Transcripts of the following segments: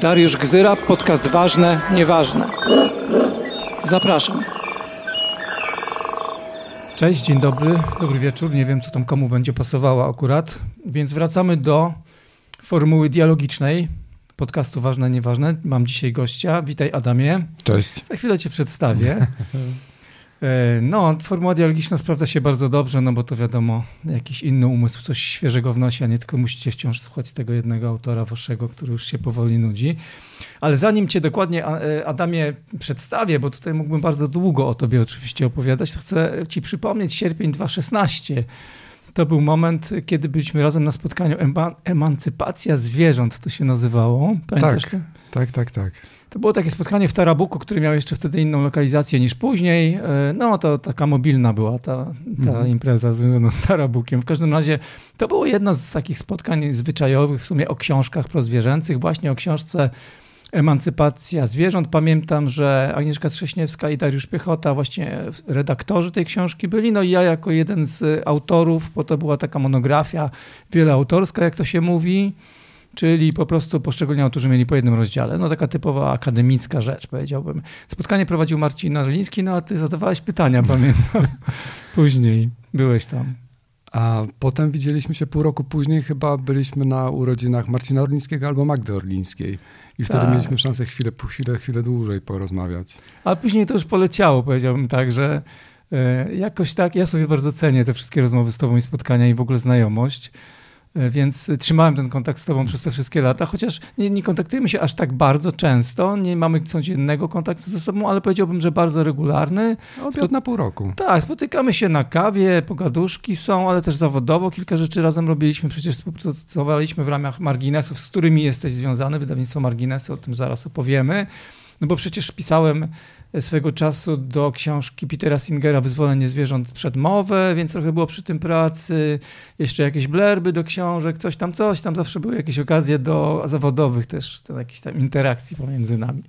Dariusz Gzyra, podcast Ważne, Nieważne. Zapraszam. Cześć, dzień dobry, dobry wieczór. Nie wiem, co tam komu będzie pasowało akurat, więc wracamy do formuły dialogicznej podcastu Ważne, Nieważne. Mam dzisiaj gościa. Witaj Adamie. Cześć. Za chwilę cię przedstawię. E, no, formuła dialogiczna sprawdza się bardzo dobrze, no bo to wiadomo, jakiś inny umysł coś świeżego wnosi, a nie tylko musicie wciąż słuchać tego jednego autora waszego, który już się powoli nudzi. Ale zanim cię dokładnie, e, Adamie, przedstawię, bo tutaj mógłbym bardzo długo o tobie oczywiście opowiadać, to chcę ci przypomnieć sierpień 2016. To był moment, kiedy byliśmy razem na spotkaniu Emancypacja Zwierząt, to się nazywało. Pamiętasz tak, tak, tak, tak. To było takie spotkanie w Tarabuku, który miał jeszcze wtedy inną lokalizację niż później. E, no to taka mobilna była ta, ta mhm. impreza związana z Tarabukiem. W każdym razie to było jedno z takich spotkań zwyczajowych w sumie o książkach prozwierzęcych, właśnie o książce Emancypacja zwierząt. Pamiętam, że Agnieszka Trześniewska i Dariusz Piechota, właśnie redaktorzy tej książki byli. No i ja jako jeden z autorów, bo to była taka monografia wieloautorska, jak to się mówi czyli po prostu poszczególni autorzy mieli po jednym rozdziale. No taka typowa akademicka rzecz, powiedziałbym. Spotkanie prowadził Marcin Norliński, no a ty zadawałeś pytania, pamiętam. Później byłeś tam. A potem widzieliśmy się pół roku później, chyba byliśmy na urodzinach Marcina Orlińskiego albo Magdy Orlińskiej. I wtedy tak. mieliśmy szansę chwilę, chwilę, chwilę dłużej porozmawiać. A później to już poleciało, powiedziałbym tak, że e, jakoś tak, ja sobie bardzo cenię te wszystkie rozmowy z tobą i spotkania i w ogóle znajomość. E, więc trzymałem ten kontakt z Tobą przez te wszystkie lata, chociaż nie, nie, kontaktujemy się aż tak bardzo często, nie mamy codziennego kontaktu ze sobą, ale powiedziałbym, że bardzo regularny. Od na pół roku. Tak, spotykamy się na kawie, pogaduszki są, ale też zawodowo kilka rzeczy razem robiliśmy. Przecież współpracowaliśmy w ramach marginesów, z którymi jesteś związany, wydawnictwo Marginesy, o tym zaraz opowiemy. No bo przecież pisałem swego czasu do książki Petera Singera Wyzwolenie zwierząt przed mowę, więc trochę było przy tym pracy. Jeszcze jakieś blerby do książek, coś tam, coś tam. Zawsze były jakieś okazje do zawodowych też, jakichś tam interakcji pomiędzy nami.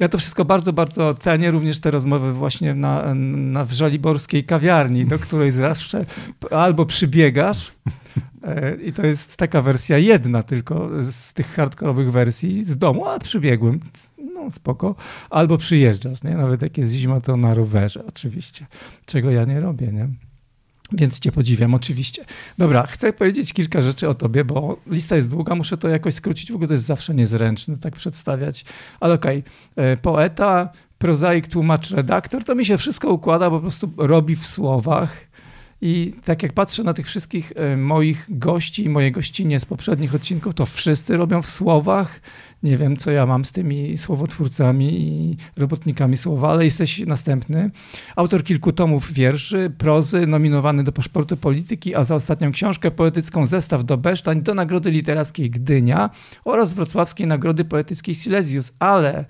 Ja to wszystko bardzo, bardzo cenię, również te rozmowy właśnie na, na w żaliborskiej kawiarni, do której zawsze albo przybiegasz e, i to jest taka wersja jedna tylko z tych hardkorowych wersji z domu, a przybiegłem no spoko, albo przyjeżdżasz, nie? Nawet jak jest zima, to na rowerze oczywiście, czego ja nie robię, nie? Więc cię podziwiam, oczywiście. Dobra, chcę powiedzieć kilka rzeczy o tobie, bo lista jest długa, muszę to jakoś skrócić, w ogóle to jest zawsze niezręczne tak przedstawiać. Ale okej, okay. E, poeta, prozaik, tłumacz, redaktor, to mi się wszystko układa, po prostu robi w słowach. I tak jak patrzę na tych wszystkich e, moich gości i moje gościnie z poprzednich odcinków, to wszyscy robią w słowach nie wiem, co ja mam z tymi słowotwórcami i robotnikami słowa, ale jesteś następny. Autor kilku tomów wierszy, prozy, nominowany do paszportu polityki, a za ostatnią książkę poetycką Zestaw do Besztań do Nagrody Literackiej Gdynia oraz Wrocławskiej Nagrody Poetyckiej Silesius, ale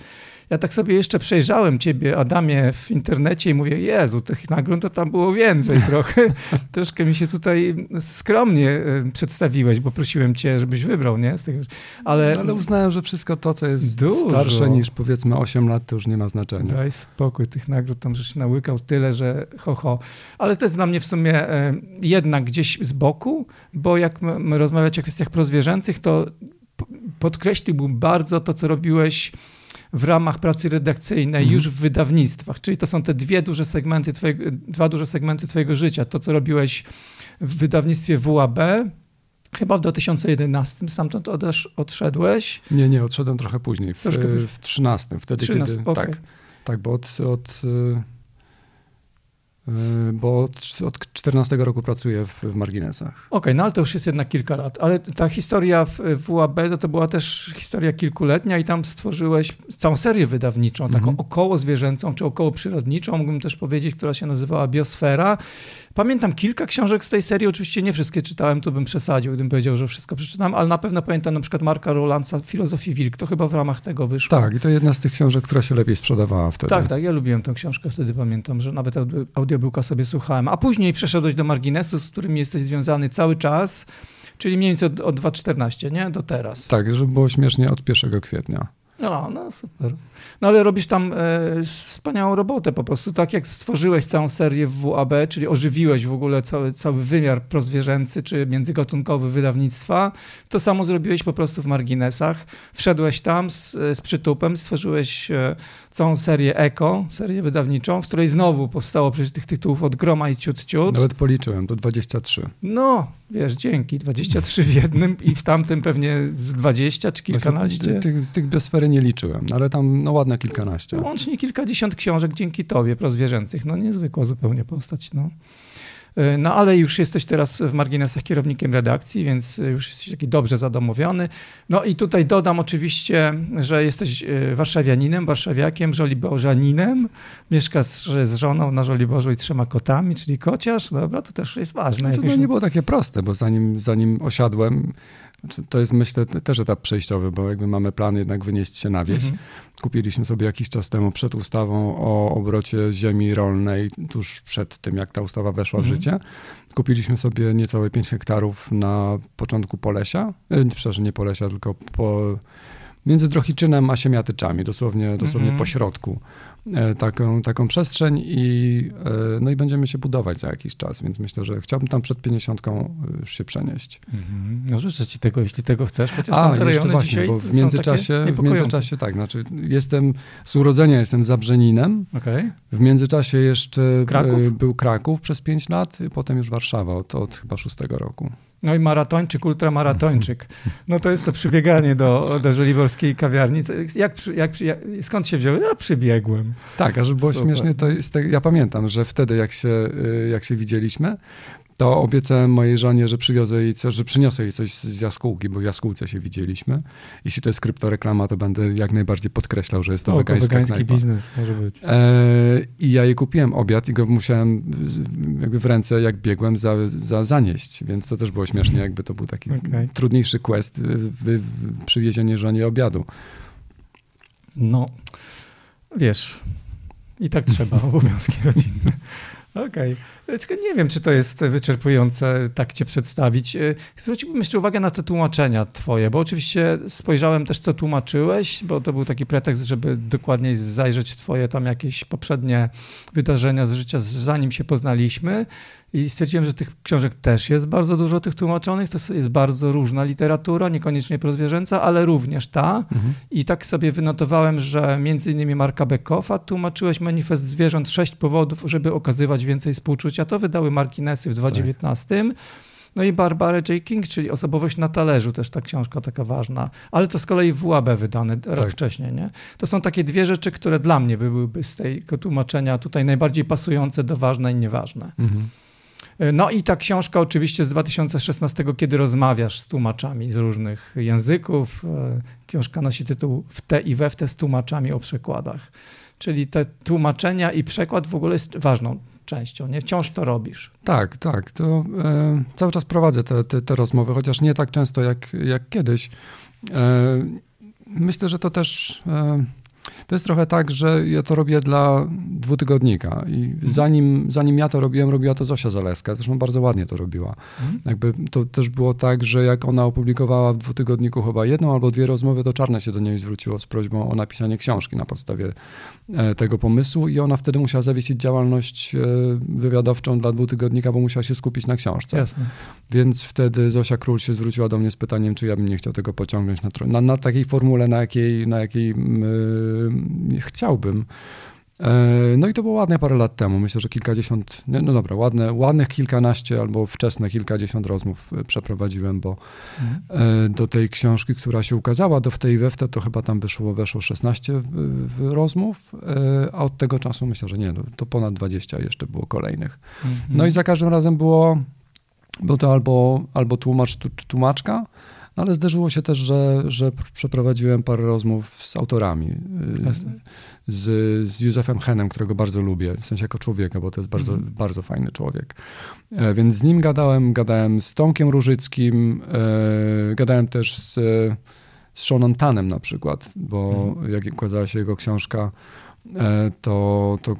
ja tak sobie jeszcze przejrzałem ciebie, Adamie, w internecie i mówię, Jezu, tych nagród to tam było więcej trochę. Troszkę mi się tutaj skromnie e, przedstawiłeś, bo prosiłem cię, żebyś wybrał, nie? Z tych, ale... ale uznałem, że wszystko to, co jest Dużo. starsze niż powiedzmy 8 lat, to już nie ma znaczenia. Daj spokój, tych nagród tam żeś nałykał tyle, że ho, ho. Ale to jest dla mnie w sumie e, jednak gdzieś z boku, bo jak rozmawiać o kwestiach prozwierzęcych, to podkreśliłbym bardzo to, co robiłeś w ramach pracy redakcyjnej mhm. już w wydawnictwach. Czyli to są te dwie duże segmenty twojego, dwa duże segmenty twojego życia. To, co robiłeś w wydawnictwie WAB, Chyba w 2011 stamtąd odesz, odszedłeś? Nie, nie, odszedłem trochę później, w, w 13, wtedy 13, kiedy, okay. tak, tak, bo od, od Y, bo od 14 roku pracuję w, w marginesach. Okej, okay, no ale to już jest jednak kilka lat. Ale ta historia w, w UAB to, to była też historia kilkuletnia i tam stworzyłeś całą serię wydawniczą, taką mm -hmm. około zwierzęcą czy około przyrodniczą, mógłbym też powiedzieć, która się nazywała Biosfera. Pamiętam kilka książek z tej serii, oczywiście nie wszystkie czytałem, to bym przesadził, gdybym powiedział, że wszystko przeczytałem, ale na pewno pamiętam na przykład Marka Rolandsa Filozofii Wilk, to chyba w ramach tego wyszło. Tak, i to jedna z tych książek, która się lepiej sprzedawała wtedy. Tak, tak, ja lubiłem tę książkę wtedy, pamiętam, że nawet audiobooka sobie słuchałem. A później przeszedłeś do Marginesu, z którym jesteś związany cały czas, czyli mniej więcej od, od 2.14, nie? Do teraz. Tak, żeby było śmiesznie od 1 kwietnia. No, no super. No ale robisz tam e, wspaniałą robotę po prostu. Tak jak stworzyłeś całą serię w WAB, czyli ożywiłeś w ogóle cały, cały wymiar prozwierzęcy czy międzygatunkowy wydawnictwa, to samo zrobiłeś po prostu w marginesach. Wszedłeś tam z, z przytupem, stworzyłeś e, całą serię Eko, serię wydawniczą, w której znowu powstało przecież tych tytułów od groma i ciut ciut. Nawet policzyłem, to 23. No, wiesz, dzięki. 23 w jednym i w tamtym pewnie z 20 czy kilkanaście. Tych, z tych biosfery nie liczyłem, no ale tam no ładne kilkanaście. Łącznie kilkadziesiąt książek dzięki tobie prozwierzęcych. No niezwykła zupełnie postać. No. E, no ale już jesteś teraz w marginesach kierownikiem redakcji, więc już jesteś taki dobrze zadomowiony. No i tutaj dodam oczywiście, że jesteś e, warszawianinem, warszawiakiem, żoliborzaninem. Mieszkasz z żoną na Żoliborzu i trzema kotami, czyli kociarz. Dobra, to też jest ważne. To, to nie było takie proste, bo zanim, zanim osiadłem, znaczy, to jest myślę też etap przejściowy, bo jakby mamy plan jednak wynieść się na wieś. Mhm. Kupiliśmy sobie jakiś czas temu przed ustawą o obrocie ziemi rolnej, tuż przed tym jak ta ustawa weszła mhm. w życie. Kupiliśmy sobie niecałe 5 hektarów na początku Polesia, e, przepraszam, nie Polesia, tylko po, między Drohiczynem a Siemiatyczami, dosłownie, dosłownie mhm. po środku. E, taką, taką przestrzeń i, e, no i będziemy się budować za jakiś czas, więc myślę, że chciałbym tam przed 50 już się przenieść. Mhm. No życzę ci tego, jeśli tego chcesz, chociaż A, jeszcze właśnie, bo w międzyczasie, w międzyczasie tak, znaczy jestem, z urodzenia jestem Zabrzeninem, okay. w międzyczasie jeszcze e, Kraków? był Kraków przez 5 lat, potem już Warszawa od, od chyba szóstego roku. No i maratończyk, ultramaratończyk. No to jest to przybieganie do, do żoliborskiej kawiarni. Jak, jak, jak, skąd się wziął? Ja przybiegłem. Tak, a żeby było Super. śmiesznie, to jest, ja pamiętam, że wtedy jak się, y, jak się widzieliśmy, to obiecałem mojej żonie, że przywiozę jej coś, że przyniosę jej coś z jaskółki, bo w jaskółce się widzieliśmy. Jeśli to jest kryptoreklama, to będę jak najbardziej podkreślał, że jest to o, wegańska wegański knajpa. biznes może być. E, I ja jej kupiłem obiad i go musiałem jakby w ręce, jak biegłem, za, za zanieść, więc to też było śmiesznie, jakby to był taki okay. trudniejszy quest, w, w, przywiezienie żonie obiadu. No, wiesz, i tak trzeba, obowiązki rodzinne. Okej. Okay. Nie wiem, czy to jest wyczerpujące tak cię przedstawić. E, zwróciłbym jeszcze uwagę na te tłumaczenia twoje, bo oczywiście spojrzałem też, co tłumaczyłeś, bo to był taki pretekst, żeby dokładniej zajrzeć w twoje tam jakieś poprzednie wydarzenia z życia, zanim się poznaliśmy. I stwierdziłem, że tych książek też jest bardzo dużo tych tłumaczonych. To jest bardzo różna literatura, niekoniecznie prozwierzęca, ale również ta. Mhm. I tak sobie wynotowałem, że między innymi Marka Beckoffa tłumaczyłeś manifest zwierząt sześć powodów, żeby okazywać więcej współczucia. To wydały Markinesy w 2019. Tak. No i Barbara J. King, czyli Osobowość na talerzu, też ta książka taka ważna, ale to z kolei w WAB wydane rok tak. wcześniej. Nie? To są takie dwie rzeczy, które dla mnie byłyby z tego tłumaczenia tutaj najbardziej pasujące do ważne i nieważne. Mhm. No i ta książka oczywiście z 2016, kiedy rozmawiasz z tłumaczami z różnych języków. E, książka nosi tytuł W te i we w te z tłumaczami o przekładach. Czyli te tłumaczenia i przekład w ogóle jest ważną częścią, nie? Wciąż to robisz. Tak, tak. To e, cały czas prowadzę te, te, te, rozmowy, chociaż nie tak często jak, jak kiedyś. E, myślę, że to też e, to jest trochę tak, że ja to robię dla dwutygodnika i mhm. zanim, zanim ja to robiłem, robiła to Zosia Zaleska, zresztą bardzo ładnie to robiła. Mhm. Jakby to też było tak, że jak ona opublikowała w dwutygodniku chyba jedną albo dwie rozmowy, to Czarne się do niej zwróciło z prośbą o napisanie książki na podstawie e, tego pomysłu i ona wtedy musiała zawiesić działalność e, wywiadowczą dla dwutygodnika, bo musiała się skupić na książce. Jasne. Więc wtedy Zosia Król się zwróciła do mnie z pytaniem, czy ja bym nie chciał tego pociągnąć na, na, na takiej formule, na jakiej, na jakiej yy, chciałbym. E, no i to było ładne parę lat temu. Myślę, że kilkadziesiąt, no dobra, ładne, ładnych kilkanaście albo wczesne kilkadziesiąt rozmów e, przeprowadziłem, bo mhm. do tej książki, która się ukazała, do w tej we to chyba tam wyszło, weszło 16 rozmów, a od tego czasu myślę, że nie, no, to ponad 20 jeszcze było kolejnych. Mhm. No i za każdym razem było, był to albo, albo tłumacz tłumaczka, no ale zdarzyło się też, że, że przeprowadziłem parę rozmów z autorami. Y, z, z Józefem Henem, którego bardzo lubię, w sensie jako człowieka, bo to jest bardzo, mm. bardzo fajny człowiek. E, więc z nim gadałem, gadałem z Tomkiem Różyckim, e, gadałem też z, z Seanem Tanem na przykład, bo mm. jak ukazała się jego książka to, to,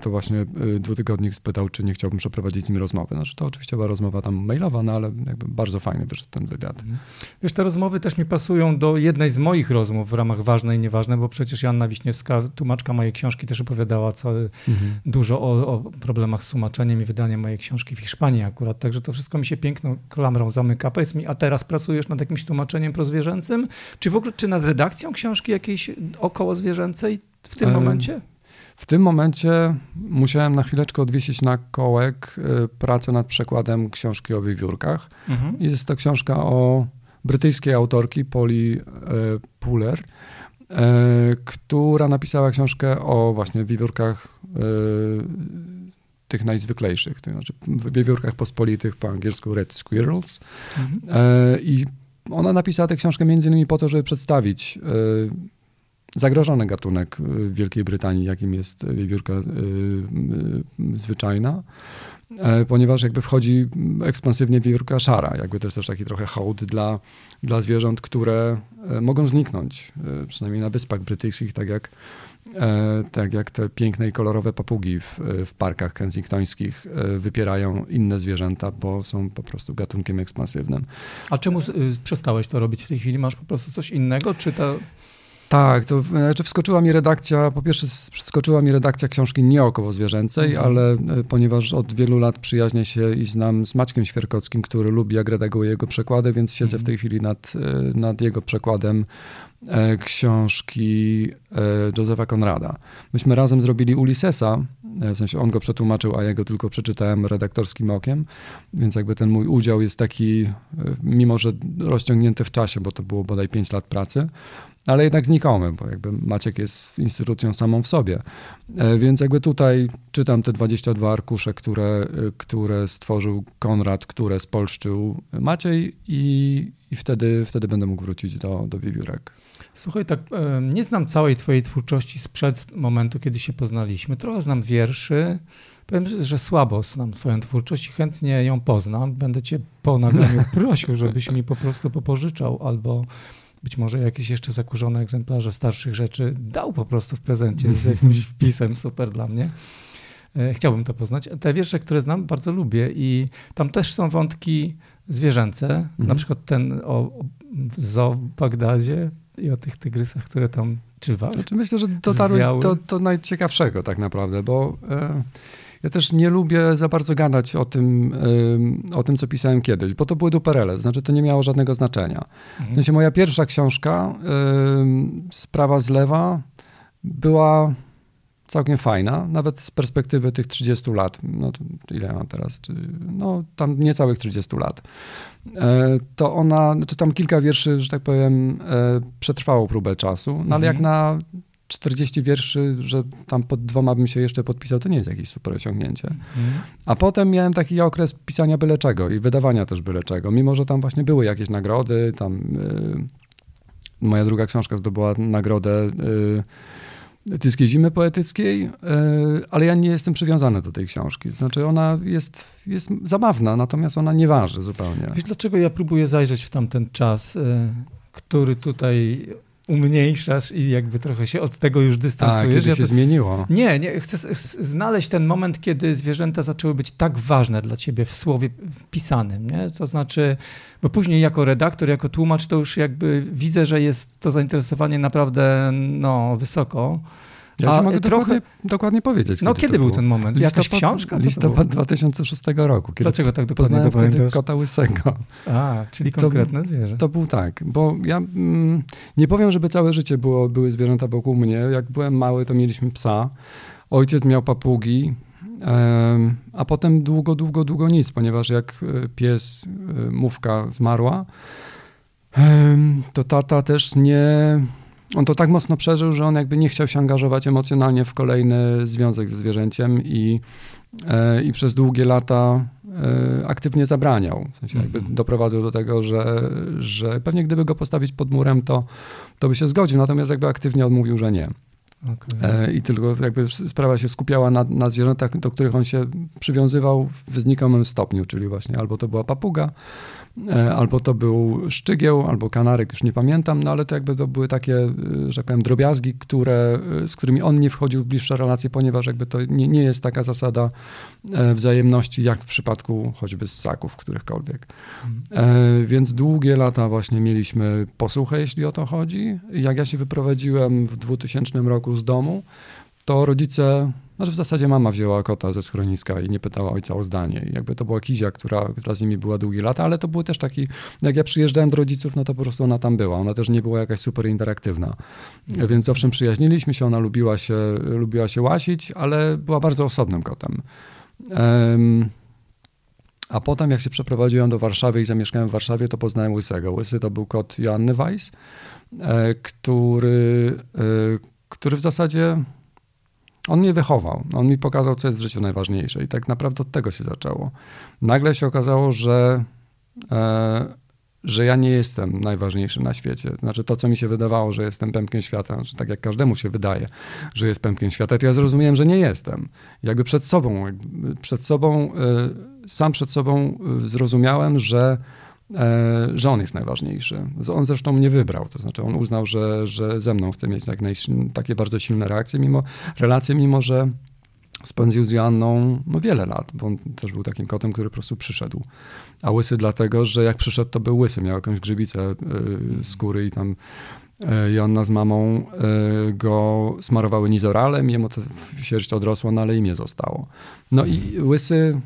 to właśnie dwutygodnik spytał, czy nie chciałbym przeprowadzić z nim rozmowy. Znaczy to oczywiście była rozmowa tam mailowa, no ale jakby bardzo fajny wyszedł ten wywiad. Mhm. Wiesz, te rozmowy też mi pasują do jednej z moich rozmów w ramach Ważne i Nieważne, bo przecież Janna Wiśniewska, tłumaczka mojej książki, też opowiadała co, mhm. dużo o, o, problemach z tłumaczeniem i wydaniem mojej książki w Hiszpanii akurat, także to wszystko mi się piękną klamrą zamyka. Powiedz mi, a teraz pracujesz nad jakimś tłumaczeniem prozwierzęcym? Czy w ogóle, czy nad redakcją książki jakiejś około zwierzęcej w tym momencie? W tym momencie musiałem na chwileczkę odwiesić na kołek y, pracę nad przekładem książki o wiewiórkach. Mhm. Jest to książka o brytyjskiej autorki Polly y, Puller, y, która napisała książkę o właśnie wiewiórkach tych najzwyklejszych, to znaczy wiewiórkach pospolitych po angielsku Red Squirrels. Mhm. I ona napisała tę książkę między innymi po to, żeby przedstawić zagrożony gatunek w Wielkiej Brytanii, jakim jest wiewiórka y, y, zwyczajna, e, ponieważ jakby wchodzi ekspansywnie wiewiórka szara. Jakby to jest też taki trochę hołd dla, dla zwierząt, które e, mogą zniknąć, e, przynajmniej na Wyspach Brytyjskich, tak jak, tak jak te piękne i kolorowe papugi w, w parkach kensingtońskich wypierają inne zwierzęta, bo są po prostu gatunkiem ekspansywnym. A czemu przestałeś to robić w tej chwili? Masz po prostu coś innego, czy to... Tak, to znaczy wskoczyła mi redakcja, po pierwsze wskoczyła mi redakcja książki nie około zwierzęcej, mhm. ale e, ponieważ od wielu lat przyjaźnię się i znam z Maćkiem Świerkockim, który lubi jak redaguje jego przekłady, więc siedzę mhm. w tej chwili nad, e, nad jego przekładem e, książki Józefa Konrada. Myśmy razem zrobili Ulyssesa, w sensie on go przetłumaczył, a ja go tylko przeczytałem redaktorskim okiem, więc jakby ten mój udział jest taki, mimo że rozciągnięty w czasie, bo to było bodaj 5 lat pracy, ale jednak znikomy, bo jakby Maciek jest instytucją samą w sobie. E, więc jakby tutaj czytam te 22 arkusze, które, e, które stworzył Konrad, które spolszczył Maciej i, i wtedy, wtedy będę mógł wrócić do, do wiewiórek. Słuchaj, tak e, nie znam całej twojej twórczości sprzed momentu, kiedy się poznaliśmy. Trochę znam wierszy. Powiem, że słabo znam twoją twórczość i chętnie ją poznam. Będę cię po nagraniu prosił, żebyś mi po prostu popożyczał albo być może jakieś jeszcze zakurzone egzemplarze starszych rzeczy dał po prostu w prezencie z jakimś wpisem super dla mnie. E, chciałbym to poznać. Te wiersze, które znam, bardzo lubię i tam też są wątki zwierzęce, mhm. na przykład ten o, o zoo w Bagdadzie i o tych tygrysach, które tam czy znaczy Myślę, że dotarłeś do, do najciekawszego tak naprawdę, bo... E, ja też nie lubię za bardzo gadać o tym, o tym, co pisałem kiedyś, bo to były duperele, znaczy to nie miało żadnego znaczenia. Mhm. W sensie moja pierwsza książka, Sprawa z lewa, była całkiem fajna, nawet z perspektywy tych 30 lat. No ile mam teraz? No tam niecałych 30 lat. E, to ona, znaczy tam kilka wierszy, że tak powiem, e, przetrwało próbę czasu, no ale jak mhm. na 40 wierszy, że tam pod dwoma bym się jeszcze podpisał, to nie jest jakieś super osiągnięcie. Mm. A potem miałem taki okres pisania byle czego i wydawania też byle czego, mimo że tam właśnie były jakieś nagrody, tam y, moja druga książka zdobyła nagrodę y, Tyskiej Zimy Poetyckiej, y, ale ja nie jestem przywiązany do tej książki. Znaczy ona jest, jest zabawna, natomiast ona nie waży zupełnie. Wiesz, dlaczego ja próbuję zajrzeć w tamten czas, y, który tutaj umniejszasz i jakby trochę się od tego już dystansujesz. A, kiedy ja się to... zmieniło. Nie, nie, chcę znaleźć ten moment, kiedy zwierzęta zaczęły być tak ważne dla ciebie w słowie pisanym, nie? To znaczy, bo później jako redaktor, jako tłumacz to już jakby widzę, że jest to zainteresowanie naprawdę no, wysoko. Ja ci mogę trochę... dokładnie, dokładnie powiedzieć. No kiedy, był ten moment? Listopad, Jakaś książka? Co listopad 2006 roku. Kiedy Dlaczego tak dokładnie to wtedy kota łysego. A, czyli konkretne to, zwierzę. To był tak, bo ja mm, nie powiem, żeby całe życie było, były zwierzęta wokół mnie. Jak byłem mały, to mieliśmy psa. Ojciec miał papugi, a potem długo, długo, długo nic, ponieważ jak e, pies, e, mówka zmarła, to tata też nie on to tak mocno przeżył, że on jakby nie chciał się angażować emocjonalnie w kolejny związek ze zwierzęciem i, e, i przez długie lata e, aktywnie zabraniał. W sensie jakby mhm. doprowadzał do tego, że, że pewnie gdyby go postawić pod murem, to, to by się zgodził, natomiast jakby aktywnie odmówił, że nie. Okay. E, I tylko jakby sprawa się skupiała na, na zwierzętach, do których on się przywiązywał w znikomym stopniu, czyli właśnie albo to była papuga, albo to był szczygieł, albo kanarek, już nie pamiętam, no ale to jakby to były takie, e, że powiem, drobiazgi, które, z którymi on nie wchodził w bliższe relacje, ponieważ jakby to nie, nie jest taka zasada wzajemności, jak w przypadku choćby ssaków którychkolwiek. Więc długie lata właśnie mieliśmy posłuchę, jeśli o to chodzi. Jak ja się wyprowadziłem w 2000 roku z domu, to rodzice, znaczy w zasadzie mama wzięła kota ze schroniska i nie pytała ojca o zdanie. I jakby to była Kizia, która, która z nimi była długie lata, ale to był też taki, jak ja przyjeżdżałem do rodziców, no to po prostu ona tam była. Ona też nie była jakaś super interaktywna. Mhm. Więc owszem, przyjaźniliśmy się, ona lubiła się, lubiła się łasić, ale była bardzo osobnym kotem. Um, a potem, jak się przeprowadziłem do Warszawy i zamieszkałem w Warszawie, to poznałem Łysego. Łysy to był kot Joanny Weiss, e, który, e, który w zasadzie on mnie wychował. On mi pokazał, co jest w życiu najważniejsze. I tak naprawdę od tego się zaczęło. Nagle się okazało, że, e, że ja nie jestem najważniejszy na świecie. Znaczy to, co mi się wydawało, że jestem pępkiem świata, znaczy tak jak każdemu się wydaje, że jest pępkiem świata, to ja zrozumiałem, że nie jestem. Jakby przed sobą, przed sobą, e, sam przed sobą zrozumiałem, że że on jest najważniejszy. On zresztą mnie wybrał, to znaczy on uznał, że, że ze mną chce mieć jak takie bardzo silne reakcje, mimo relacje, mimo że spędził z Joanną no, wiele lat, bo on też był takim kotem, który po prostu przyszedł. A łysy dlatego, że jak przyszedł, to był łysy, miał jakąś grzybicę y, skóry i tam y, Joanna z mamą go smarowały nizoralem, jemu to sierść odrosła, no ale imię zostało. No i łysy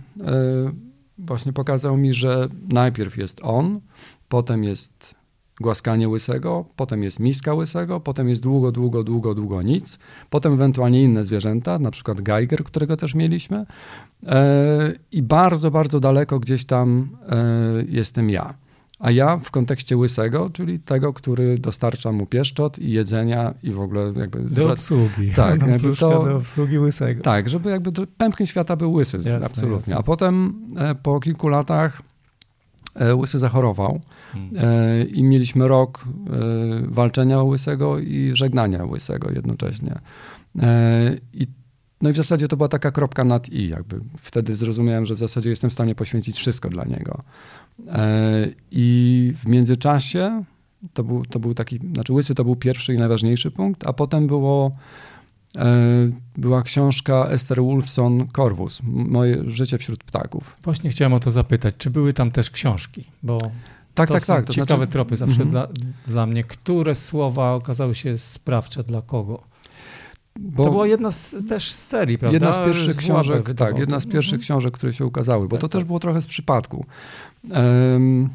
właśnie pokazał mi, że najpierw jest on, potem jest głaskanie łysego, potem jest miska łysego, potem jest długo, długo, długo, długo nic, potem ewentualnie inne zwierzęta, na przykład geiger, którego też mieliśmy e, i bardzo, bardzo daleko gdzieś tam e, jestem ja. A ja w kontekście łysego, czyli tego, który dostarcza mu pieszczot i jedzenia i w ogóle jakby... Do obsługi. Tak. Jakby to, do obsługi łysego. Tak, żeby jakby pępkiem świata był łysy, jasne, absolutnie. Jasne. A potem e, po kilku latach e, łysy zachorował hmm. E, i mieliśmy rok walczenia łysego i żegnania łysego jednocześnie. I no i w zasadzie to była taka kropka nad i, jakby wtedy zrozumiałem, że w zasadzie jestem w stanie poświęcić wszystko dla niego. E, I w międzyczasie to był, to był taki, znaczy Łysy to był pierwszy i najważniejszy punkt, a potem było, e, była książka Esther Wolfson Corvus, Moje życie wśród ptaków. Właśnie chciałem o to zapytać, czy były tam też książki, bo tak, to tak, tak. To ciekawe znaczy... tropy zawsze mm -hmm. dla, dla mnie. Które słowa okazały się sprawcze dla kogo? Bo to była jedna z, też z serii, prawda? Jedna z pierwszych z książek, tak, jedna z pierwszych mhm. książek, które się ukazały, bo tak, to tak. też było trochę z przypadku. Um,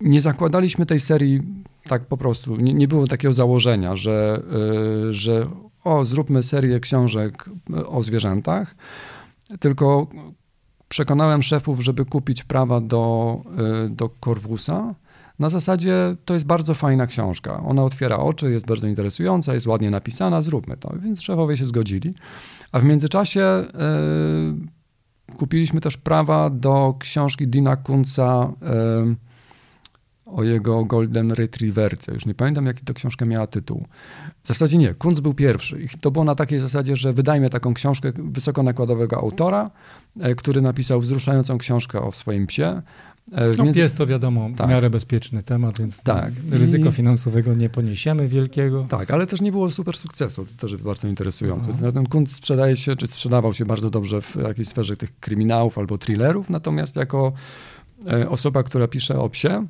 nie zakładaliśmy tej serii tak po prostu. Nie, nie było takiego założenia, że, y, że o, zróbmy serię książek o zwierzętach, tylko przekonałem szefów, żeby kupić prawa do, y, do Corvusa na zasadzie to jest bardzo fajna książka. Ona otwiera oczy, jest bardzo interesująca, jest ładnie napisana, zróbmy to. Więc szefowie się zgodzili. A w międzyczasie y, kupiliśmy też prawa do książki Dina Kunca y, o jego Golden Retrieverce. Już nie pamiętam, jaki to książka miała tytuł. W zasadzie nie, Kunc był pierwszy. I to było na takiej zasadzie, że wydajmy taką książkę wysokonakładowego autora, który napisał wzruszającą książkę o swoim psie. E, no, Jest to wiadomo tak. w miarę bezpieczny temat, więc tak. ryzyko I... finansowego nie poniesiemy wielkiego. Tak, ale też nie było super sukcesu, to też bardzo interesujące. Aha. Ten kunt sprzedaje się, czy sprzedawał się bardzo dobrze w jakiejś sferze tych kryminałów albo thrillerów, natomiast jako e, osoba, która pisze o psie,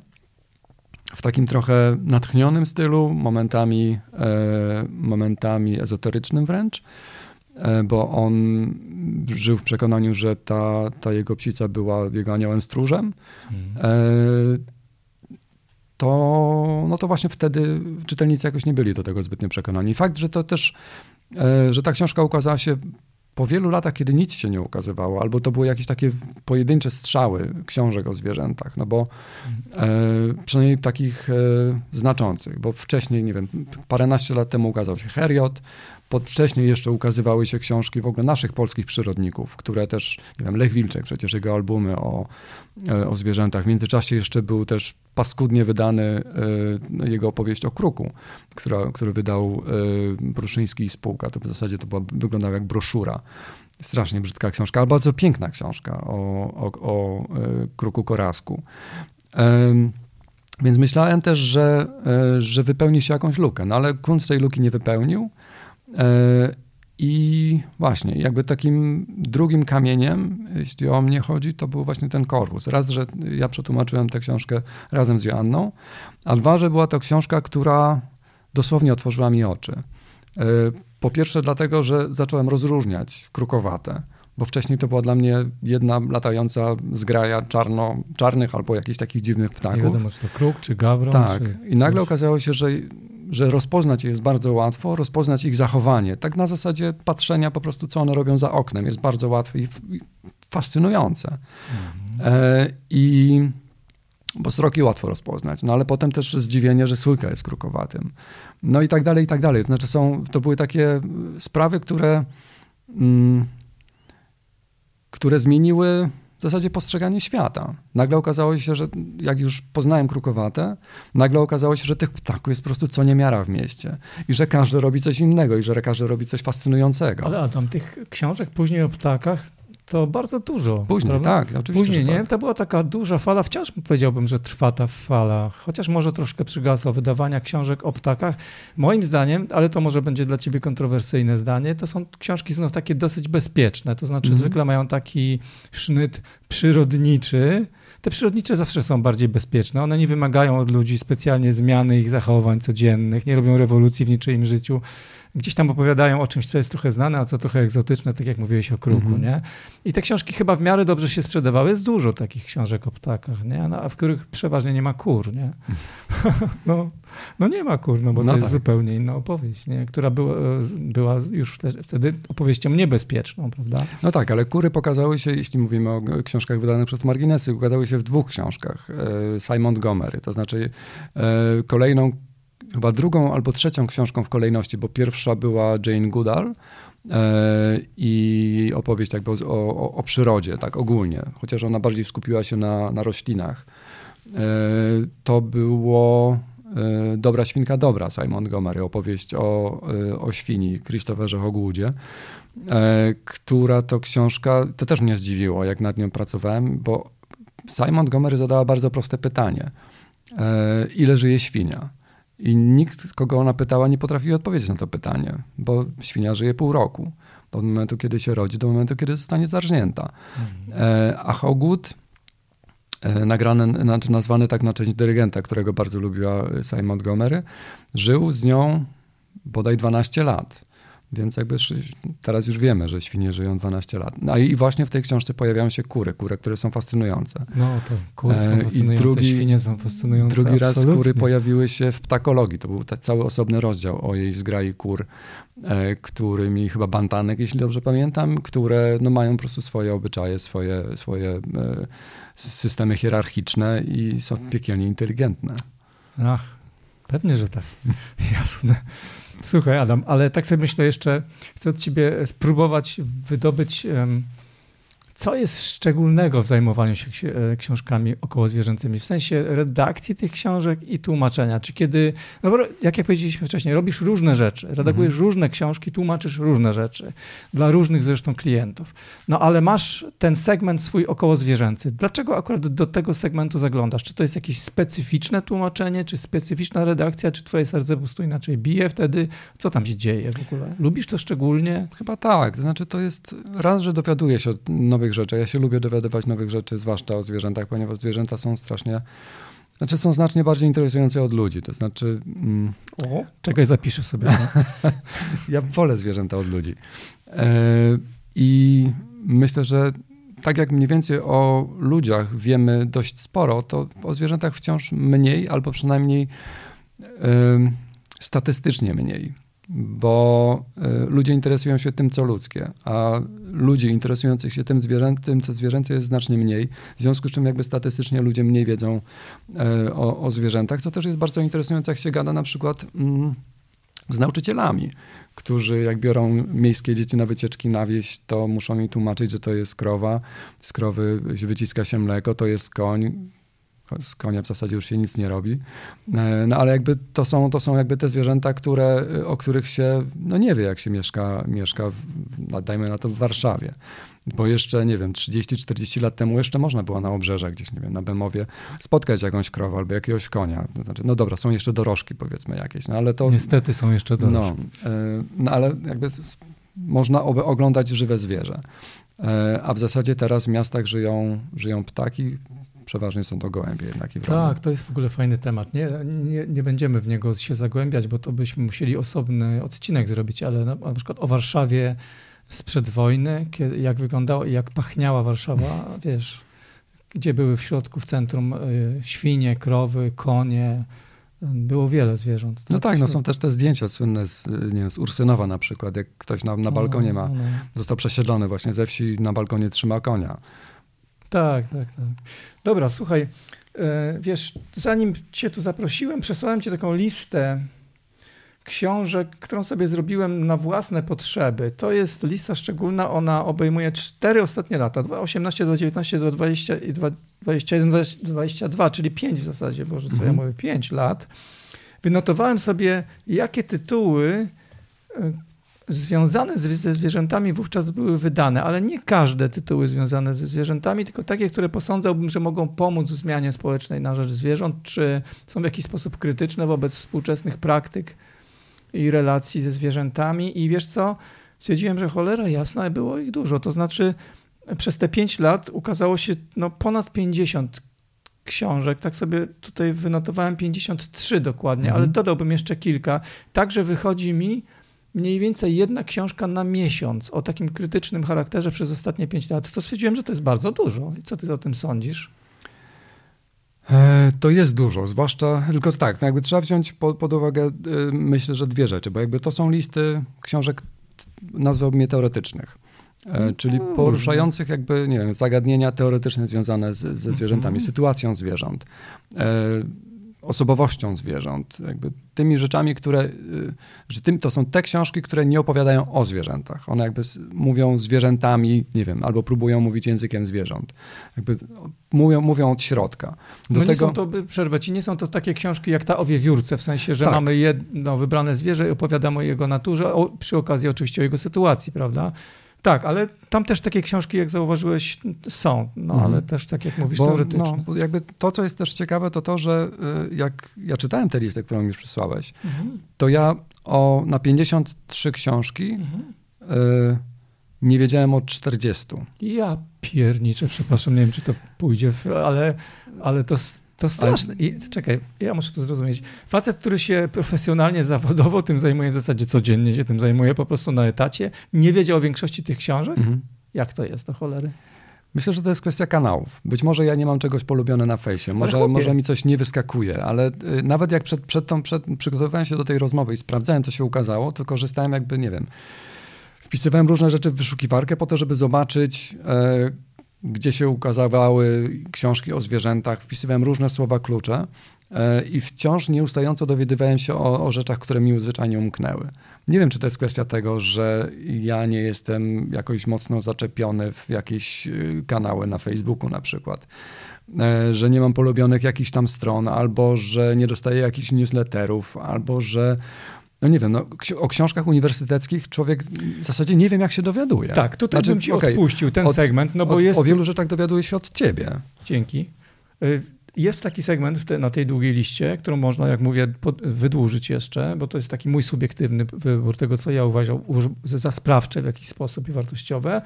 w takim trochę natchnionym stylu, momentami, e, momentami ezoterycznym wręcz, bo on żył w przekonaniu, że ta, ta jego psica była jego aniołem stróżem. Hmm. To, no to właśnie wtedy czytelnicy jakoś nie byli do tego zbytnio przekonani. Fakt, że to też, e, że ta książka ukazała się po wielu latach, kiedy nic się nie ukazywało, albo to były jakieś takie pojedyncze strzały książek o zwierzętach, no bo e, przynajmniej takich e, znaczących, bo wcześniej, nie wiem, paręnaście lat temu ukazał się Heriot, Pod, wcześniej jeszcze ukazywały się książki w ogóle naszych polskich przyrodników, które też, nie wiem, Lech Wilczek, przecież jego albumy o, e, o zwierzętach. W międzyczasie jeszcze był też paskudnie wydany y, jego opowieść o kruku, która, który wydał Bruszyński i spółka. To w zasadzie to była, wyglądała jak broszura. Strasznie brzydka książka, ale bardzo piękna książka o, o, o kruku korasku. Więc myślałem też, że, że wypełni się jakąś lukę, no ale Kunst tej luki nie wypełnił. I właśnie, jakby takim drugim kamieniem, jeśli o mnie chodzi, to był właśnie ten korpus. Raz, że ja przetłumaczyłem tę książkę razem z Joanną, a dwa, że była to książka, która dosłownie otworzyła mi oczy. E, po pierwsze, dlatego, że zacząłem rozróżniać krukowate, bo wcześniej to była dla mnie jedna latająca zgraja czarno, czarnych albo jakichś takich dziwnych ptaków. Nie wiadomo, czy to kruk, czy gawron. Tak. Czy I nagle okazało się, że że rozpoznać je jest bardzo łatwo, rozpoznać ich zachowanie. Tak na zasadzie patrzenia po prostu, co one robią za oknem, jest bardzo łatwe i fascynujące. Mhm. E, I bo sroki łatwo rozpoznać, no ale potem też zdziwienie, że sójka jest krukowatym. No i tak dalej, i tak dalej. Znaczy są, to były takie sprawy, które, mm, które zmieniły w zasadzie postrzeganie świata. Nagle okazało się, że jak już poznałem krukowate, nagle okazało się, że tych ptaków jest po prostu co niemiara w mieście. I że każdy robi coś innego, i że każdy robi coś fascynującego. Ale Adam, tych książek później o ptakach to bardzo dużo. Później, prawda? tak, oczywiście. Później, nie? Tak. To była taka duża fala, wciąż powiedziałbym, że trwa ta fala, chociaż może troszkę przygasła wydawania książek o ptakach. Moim zdaniem, ale to może będzie dla ciebie kontrowersyjne zdanie, to są książki znów takie dosyć bezpieczne, to znaczy mhm. zwykle mają taki sznyt przyrodniczy, te przyrodnicze zawsze są bardziej bezpieczne. One nie wymagają od ludzi specjalnie zmiany ich zachowań codziennych, nie robią rewolucji w niczyim życiu gdzieś tam opowiadają o czymś, co jest trochę znane, a co trochę egzotyczne, tak jak mówiłeś o kruku, mm -hmm. nie? I te książki chyba w miarę dobrze się sprzedawały. Jest dużo takich książek o ptakach, nie? No, a w których przeważnie nie ma kur, nie? no, no nie ma kur, no bo no to tak. jest zupełnie inna opowieść, nie? Która była, była już wtedy opowieścią niebezpieczną, prawda? No tak, ale kury pokazały się, jeśli mówimy o książkach wydanych przez marginesy, ukazały się w dwóch książkach e, Simon Montgomery, to znaczy e, kolejną chyba drugą albo trzecią książką w kolejności, bo pierwsza była Jane Goodall e, i opowieść jakby o, o, o, przyrodzie, tak ogólnie, chociaż ona bardziej skupiła się na, na roślinach. E, to było e, Dobra świnka dobra, Simon Montgomery, opowieść o, o świni, Christopherze Hogwoodzie, która to książka, to też mnie zdziwiło, jak nad nią pracowałem, bo Simon Montgomery zadała bardzo proste pytanie. Ile żyje świnia? I nikt, kogo ona pytała, nie potrafił odpowiedzieć na to pytanie, bo świnia żyje pół roku. Od momentu, kiedy się rodzi, do momentu, kiedy zostanie zarżnięta. Mhm. E, a Hogwood, e, nagrany, znaczy nazwany tak na cześć dyrygenta, którego bardzo lubiła Simon Montgomery, żył z nią bodaj 12 lat. Więc jakby teraz już wiemy, że świnie żyją 12 lat. No i właśnie w tej książce pojawiają się kury, kury, które są fascynujące. No to kury są fascynujące, I drugi, świnie są fascynujące. Drugi absolutnie. raz kury pojawiły się w ptakologii. To był cały osobny rozdział o jej zgrai kur, e, którymi chyba bantanek, jeśli dobrze pamiętam, które no, mają po prostu swoje obyczaje, swoje, swoje e, systemy hierarchiczne i są piekielnie inteligentne. Ach, pewnie, że tak. Jasne. Słuchaj, Adam, ale tak sobie myślę jeszcze, chcę od ciebie spróbować wydobyć um, co jest szczególnego w zajmowaniu się e, książkami okołozwierzęcymi, w sensie redakcji tych książek i tłumaczenia? Czy kiedy, no bo jak ja powiedzieliśmy wcześniej, robisz różne rzeczy, redagujesz mhm. różne książki, tłumaczysz różne rzeczy dla różnych zresztą klientów, no ale masz ten segment swój okołozwierzęcy. Dlaczego akurat do tego segmentu zaglądasz? Czy to jest jakieś specyficzne tłumaczenie, czy specyficzna redakcja, czy twoje serce po prostu inaczej bije wtedy? Co tam się dzieje w ogóle? Lubisz to szczególnie? Chyba tak, to znaczy to jest raz, że dowiaduję się o nowych nowych rzeczy. Ja się lubię dowiadywać nowych rzeczy, zwłaszcza o zwierzętach, ponieważ zwierzęta są strasznie, znaczy są znacznie bardziej interesujące od ludzi. To znaczy. Mm, o, czekaj, zapiszę sobie. No. ja wolę zwierzęta od ludzi. E, I myślę, że tak jak mniej więcej o ludziach wiemy dość sporo, to o zwierzętach wciąż mniej, albo przynajmniej e, statystycznie mniej bo e, ludzie interesują się tym, co ludzkie, a ludzi interesujących się tym, zwierzętym, co zwierzęce jest znacznie mniej, w związku z czym jakby statystycznie ludzie mniej wiedzą e, o, o zwierzętach, co też jest bardzo interesujące, jak się gada na przykład mm, z nauczycielami, którzy jak biorą miejskie dzieci na wycieczki na wieś, to muszą mi tłumaczyć, że to jest krowa, z krowy wyciska się mleko, to jest koń, z konia w zasadzie już się nic nie robi. E, no ale jakby to są, to są jakby te zwierzęta, które, o których się no nie wie, jak się mieszka, mieszka w, dajmy na to w Warszawie. Bo jeszcze, nie wiem, 30-40 lat temu jeszcze można było na obrzeżach gdzieś, nie wiem, na Bemowie spotkać jakąś krowę albo jakiegoś konia. To znaczy, no dobra, są jeszcze dorożki powiedzmy jakieś, no ale to... Niestety są jeszcze dorożki. No, no ale jakby można oglądać żywe zwierzę. E, a w zasadzie teraz w miastach żyją, żyją ptaki, przeważnie są to gołębie jednak. I tak, to jest w ogóle fajny temat. Nie, nie, nie będziemy w niego się zagłębiać, bo to byśmy musieli osobny odcinek zrobić, ale na, na przykład o Warszawie sprzed wojny, kiedy, jak wyglądało i jak pachniała Warszawa, wiesz, gdzie były w środku, w centrum y, świnie, krowy, konie, było wiele zwierząt. Tak? No tak, no są też te zdjęcia słynne z, nie wiem, z Ursynowa na przykład, jak ktoś na, na balkonie ma, no, no. został przesiedlony właśnie ze wsi na balkonie trzyma konia. Tak, tak, tak. Dobra, słuchaj, e, wiesz, zanim cię tu zaprosiłem, przesłałem ci taką listę książek, którą sobie zrobiłem na własne potrzeby. To jest lista szczególna, ona obejmuje cztery ostatnie lata, 18, 19, 20 i 21, 22, czyli pięć w zasadzie, Boże, co mhm. ja mówię, pięć lat. Wynotowałem sobie, jakie tytuły e, związane ze zwierzętami wówczas były wydane, ale nie każde tytuły związane ze zwierzętami, tylko takie, które posądzałbym, że mogą pomóc w zmianie społecznej na rzecz zwierząt, czy są w jakiś sposób krytyczne wobec współczesnych praktyk i relacji ze zwierzętami. I wiesz co? Stwierdziłem, że cholera jasna, było ich dużo. To znaczy, przez te pięć lat ukazało się no, ponad 50 książek. Tak sobie tutaj wynotowałem 53 dokładnie, mhm. ale dodałbym jeszcze kilka. Także wychodzi mi mniej więcej jedna książka na miesiąc o takim krytycznym charakterze przez ostatnie pięć lat, to stwierdziłem, że to jest bardzo dużo. I co ty o tym sądzisz? E, to jest dużo, zwłaszcza, tylko tak, no jakby trzeba wziąć pod, pod uwagę, e, myślę, że dwie rzeczy, bo jakby to są listy książek, nazwałbym je teoretycznych, e, czyli mm. poruszających jakby, nie wiem, zagadnienia teoretyczne związane z, ze zwierzętami, mm. sytuacją zwierząt, osobowością zwierząt, jakby tymi rzeczami, które, y, że tym, to są te książki, które nie opowiadają o zwierzętach. One jakby mówią zwierzętami, nie wiem, albo próbują mówić językiem zwierząt. Jakby mówią, mówią od środka. Do no tego... nie są to, przerwę ci, nie są to takie książki jak ta o wiewiórce, w sensie, że tak. mamy jedno wybrane zwierzę i opowiadamy o jego naturze, o, przy okazji oczywiście o jego sytuacji, prawda? Tak, ale tam też takie książki, jak zauważyłeś, są, no mhm. ale też tak jak mówisz, bo, teoretyczne. No, jakby to, co jest też ciekawe, to to, że y, jak ja czytałem tę listę, którą już przysłałeś, mhm. to ja o, na 53 książki mhm. y, nie wiedziałem o 40. Ja pierniczę, przepraszam, nie wiem, czy to pójdzie, w, ale, ale to to straszne. I, czekaj, ja muszę to zrozumieć. Facet, który się profesjonalnie, zawodowo tym zajmuje, w zasadzie codziennie się tym zajmuje, po prostu na etacie, nie wiedział o większości tych książek? Mhm. Jak to jest do cholery? Myślę, że to jest kwestia kanałów. Być może ja nie mam czegoś polubione na fejsie, może, może mi coś nie wyskakuje, ale y, nawet jak przed, przed tą, przed, przygotowywałem się do tej rozmowy i sprawdzałem, co się ukazało, to korzystałem jakby, nie wiem, wpisywałem różne rzeczy w wyszukiwarkę po to, żeby zobaczyć, e, gdzie się ukazywały książki o zwierzętach, wpisywałem różne słowa klucze e, i wciąż nieustająco dowiadywałem się o, o, rzeczach, które mi zwyczajnie umknęły. Nie wiem, czy to jest kwestia tego, że ja nie jestem jakoś mocno zaczepiony w jakieś e, kanały na Facebooku na przykład, e, że nie mam polubionych jakichś tam stron, albo że nie dostaję jakichś newsletterów, albo że no nie wiem, no, o książkach uniwersyteckich człowiek w zasadzie nie wiem, jak się dowiaduje. Tak, tutaj znaczy, bym ci okay, odpuścił ten od, segment, no bo od, jest... O wielu rzeczach dowiaduje się od ciebie. Dzięki. Y, jest taki segment te, na tej długiej liście, którą można, jak mówię, pod, wydłużyć jeszcze, bo to jest taki mój subiektywny wybór tego, co ja uważam za sprawcze w jakiś sposób i wartościowe.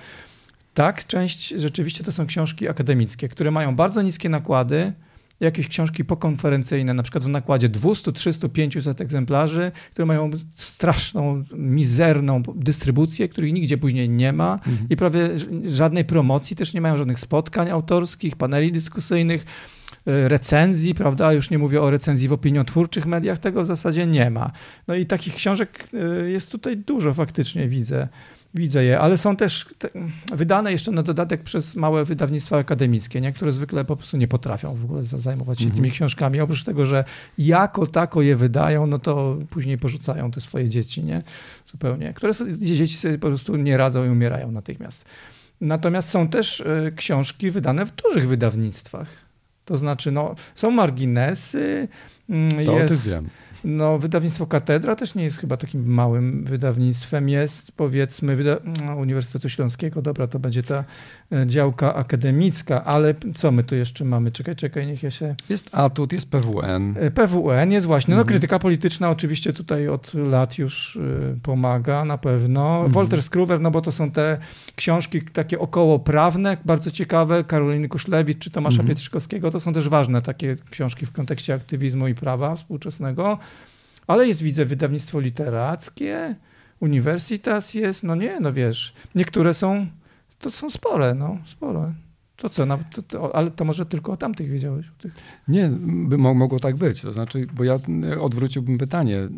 Tak, część rzeczywiście to są książki akademickie, które mają bardzo niskie nakłady, jakieś książki pokonferencyjne, na przykład w nakładzie 200, 300, 500 egzemplarzy, które mają straszną, mizerną dystrybucję, których nigdzie później nie ma mhm. i prawie żadnej promocji, też nie mają żadnych spotkań autorskich, paneli dyskusyjnych, e, recenzji, prawda? Już nie mówię o recenzji w opiniotwórczych mediach, tego w zasadzie nie ma. No i takich książek e, jest tutaj dużo faktycznie, widzę. Widzę je, ale są też te, wydane jeszcze na dodatek przez małe wydawnictwa akademickie, nie? które zwykle po prostu nie potrafią w ogóle zajmować się mhm. tymi książkami. Oprócz tego, że jako tako je wydają, no to później porzucają te swoje dzieci, nie? Zupełnie. Które dzieci sobie po prostu nie radzą i umierają natychmiast. Natomiast są też e, książki wydane w dużych wydawnictwach. To znaczy, no, są marginesy. Mm, to jest, o tym wiem. No, wydawnictwo Katedra też nie jest chyba takim małym wydawnictwem. Jest powiedzmy wyda no, Uniwersytetu Śląskiego, dobra, to będzie ta e, działka akademicka, ale co my tu jeszcze mamy? Czekaj, czekaj, niech ja się... Jest ATUT, jest PWN. E, PWN jest właśnie, no mhm. krytyka polityczna oczywiście tutaj od lat już e, pomaga na pewno. Mhm. Walter Skruwer, no bo to są te książki takie okołoprawne, bardzo ciekawe, Karoliny Kuszlewicz czy Tomasza mhm. Pietrzykowskiego, to są też ważne takie książki w kontekście aktywizmu i prawa współczesnego. Ale jest, widzę, wydawnictwo literackie, Universitas jest, no nie, no wiesz, niektóre są, to są spore, no, spore. To co, nawet, to, to, ale to może tylko o tamtych wiedziałeś? Tych. Nie, by, mogło tak być. To znaczy, bo ja odwróciłbym pytanie, e,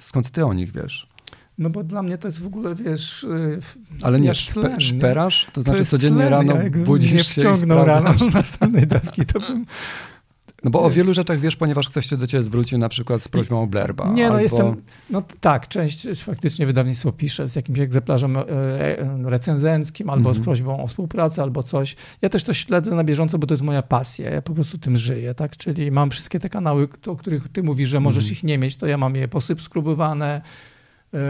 skąd ty o nich wiesz? No bo dla mnie to jest w ogóle, wiesz... E, ale nie szpe, szperasz? To znaczy to codziennie tlen, rano budzisz się wciągnął rano na następnej dawki, to bym no bo o wielu rzeczach wiesz, ponieważ ktoś się do ciebie zwrócił na przykład z prośbą o blerba. Nie, no albo... jestem, no tak, część faktycznie wydawnictwo pisze z jakimś egzemplarzem e, e, recenzenckim, albo mm -hmm. z mhm. prośbą o współpracę, albo coś. Ja też to śledzę na bieżąco, bo to jest moja pasja, ja po prostu tym żyję, tak? Czyli mam wszystkie te kanały, o których ty mówisz, że możesz mm -hmm. ich nie mieć, to ja mam je posypskrubowane, E,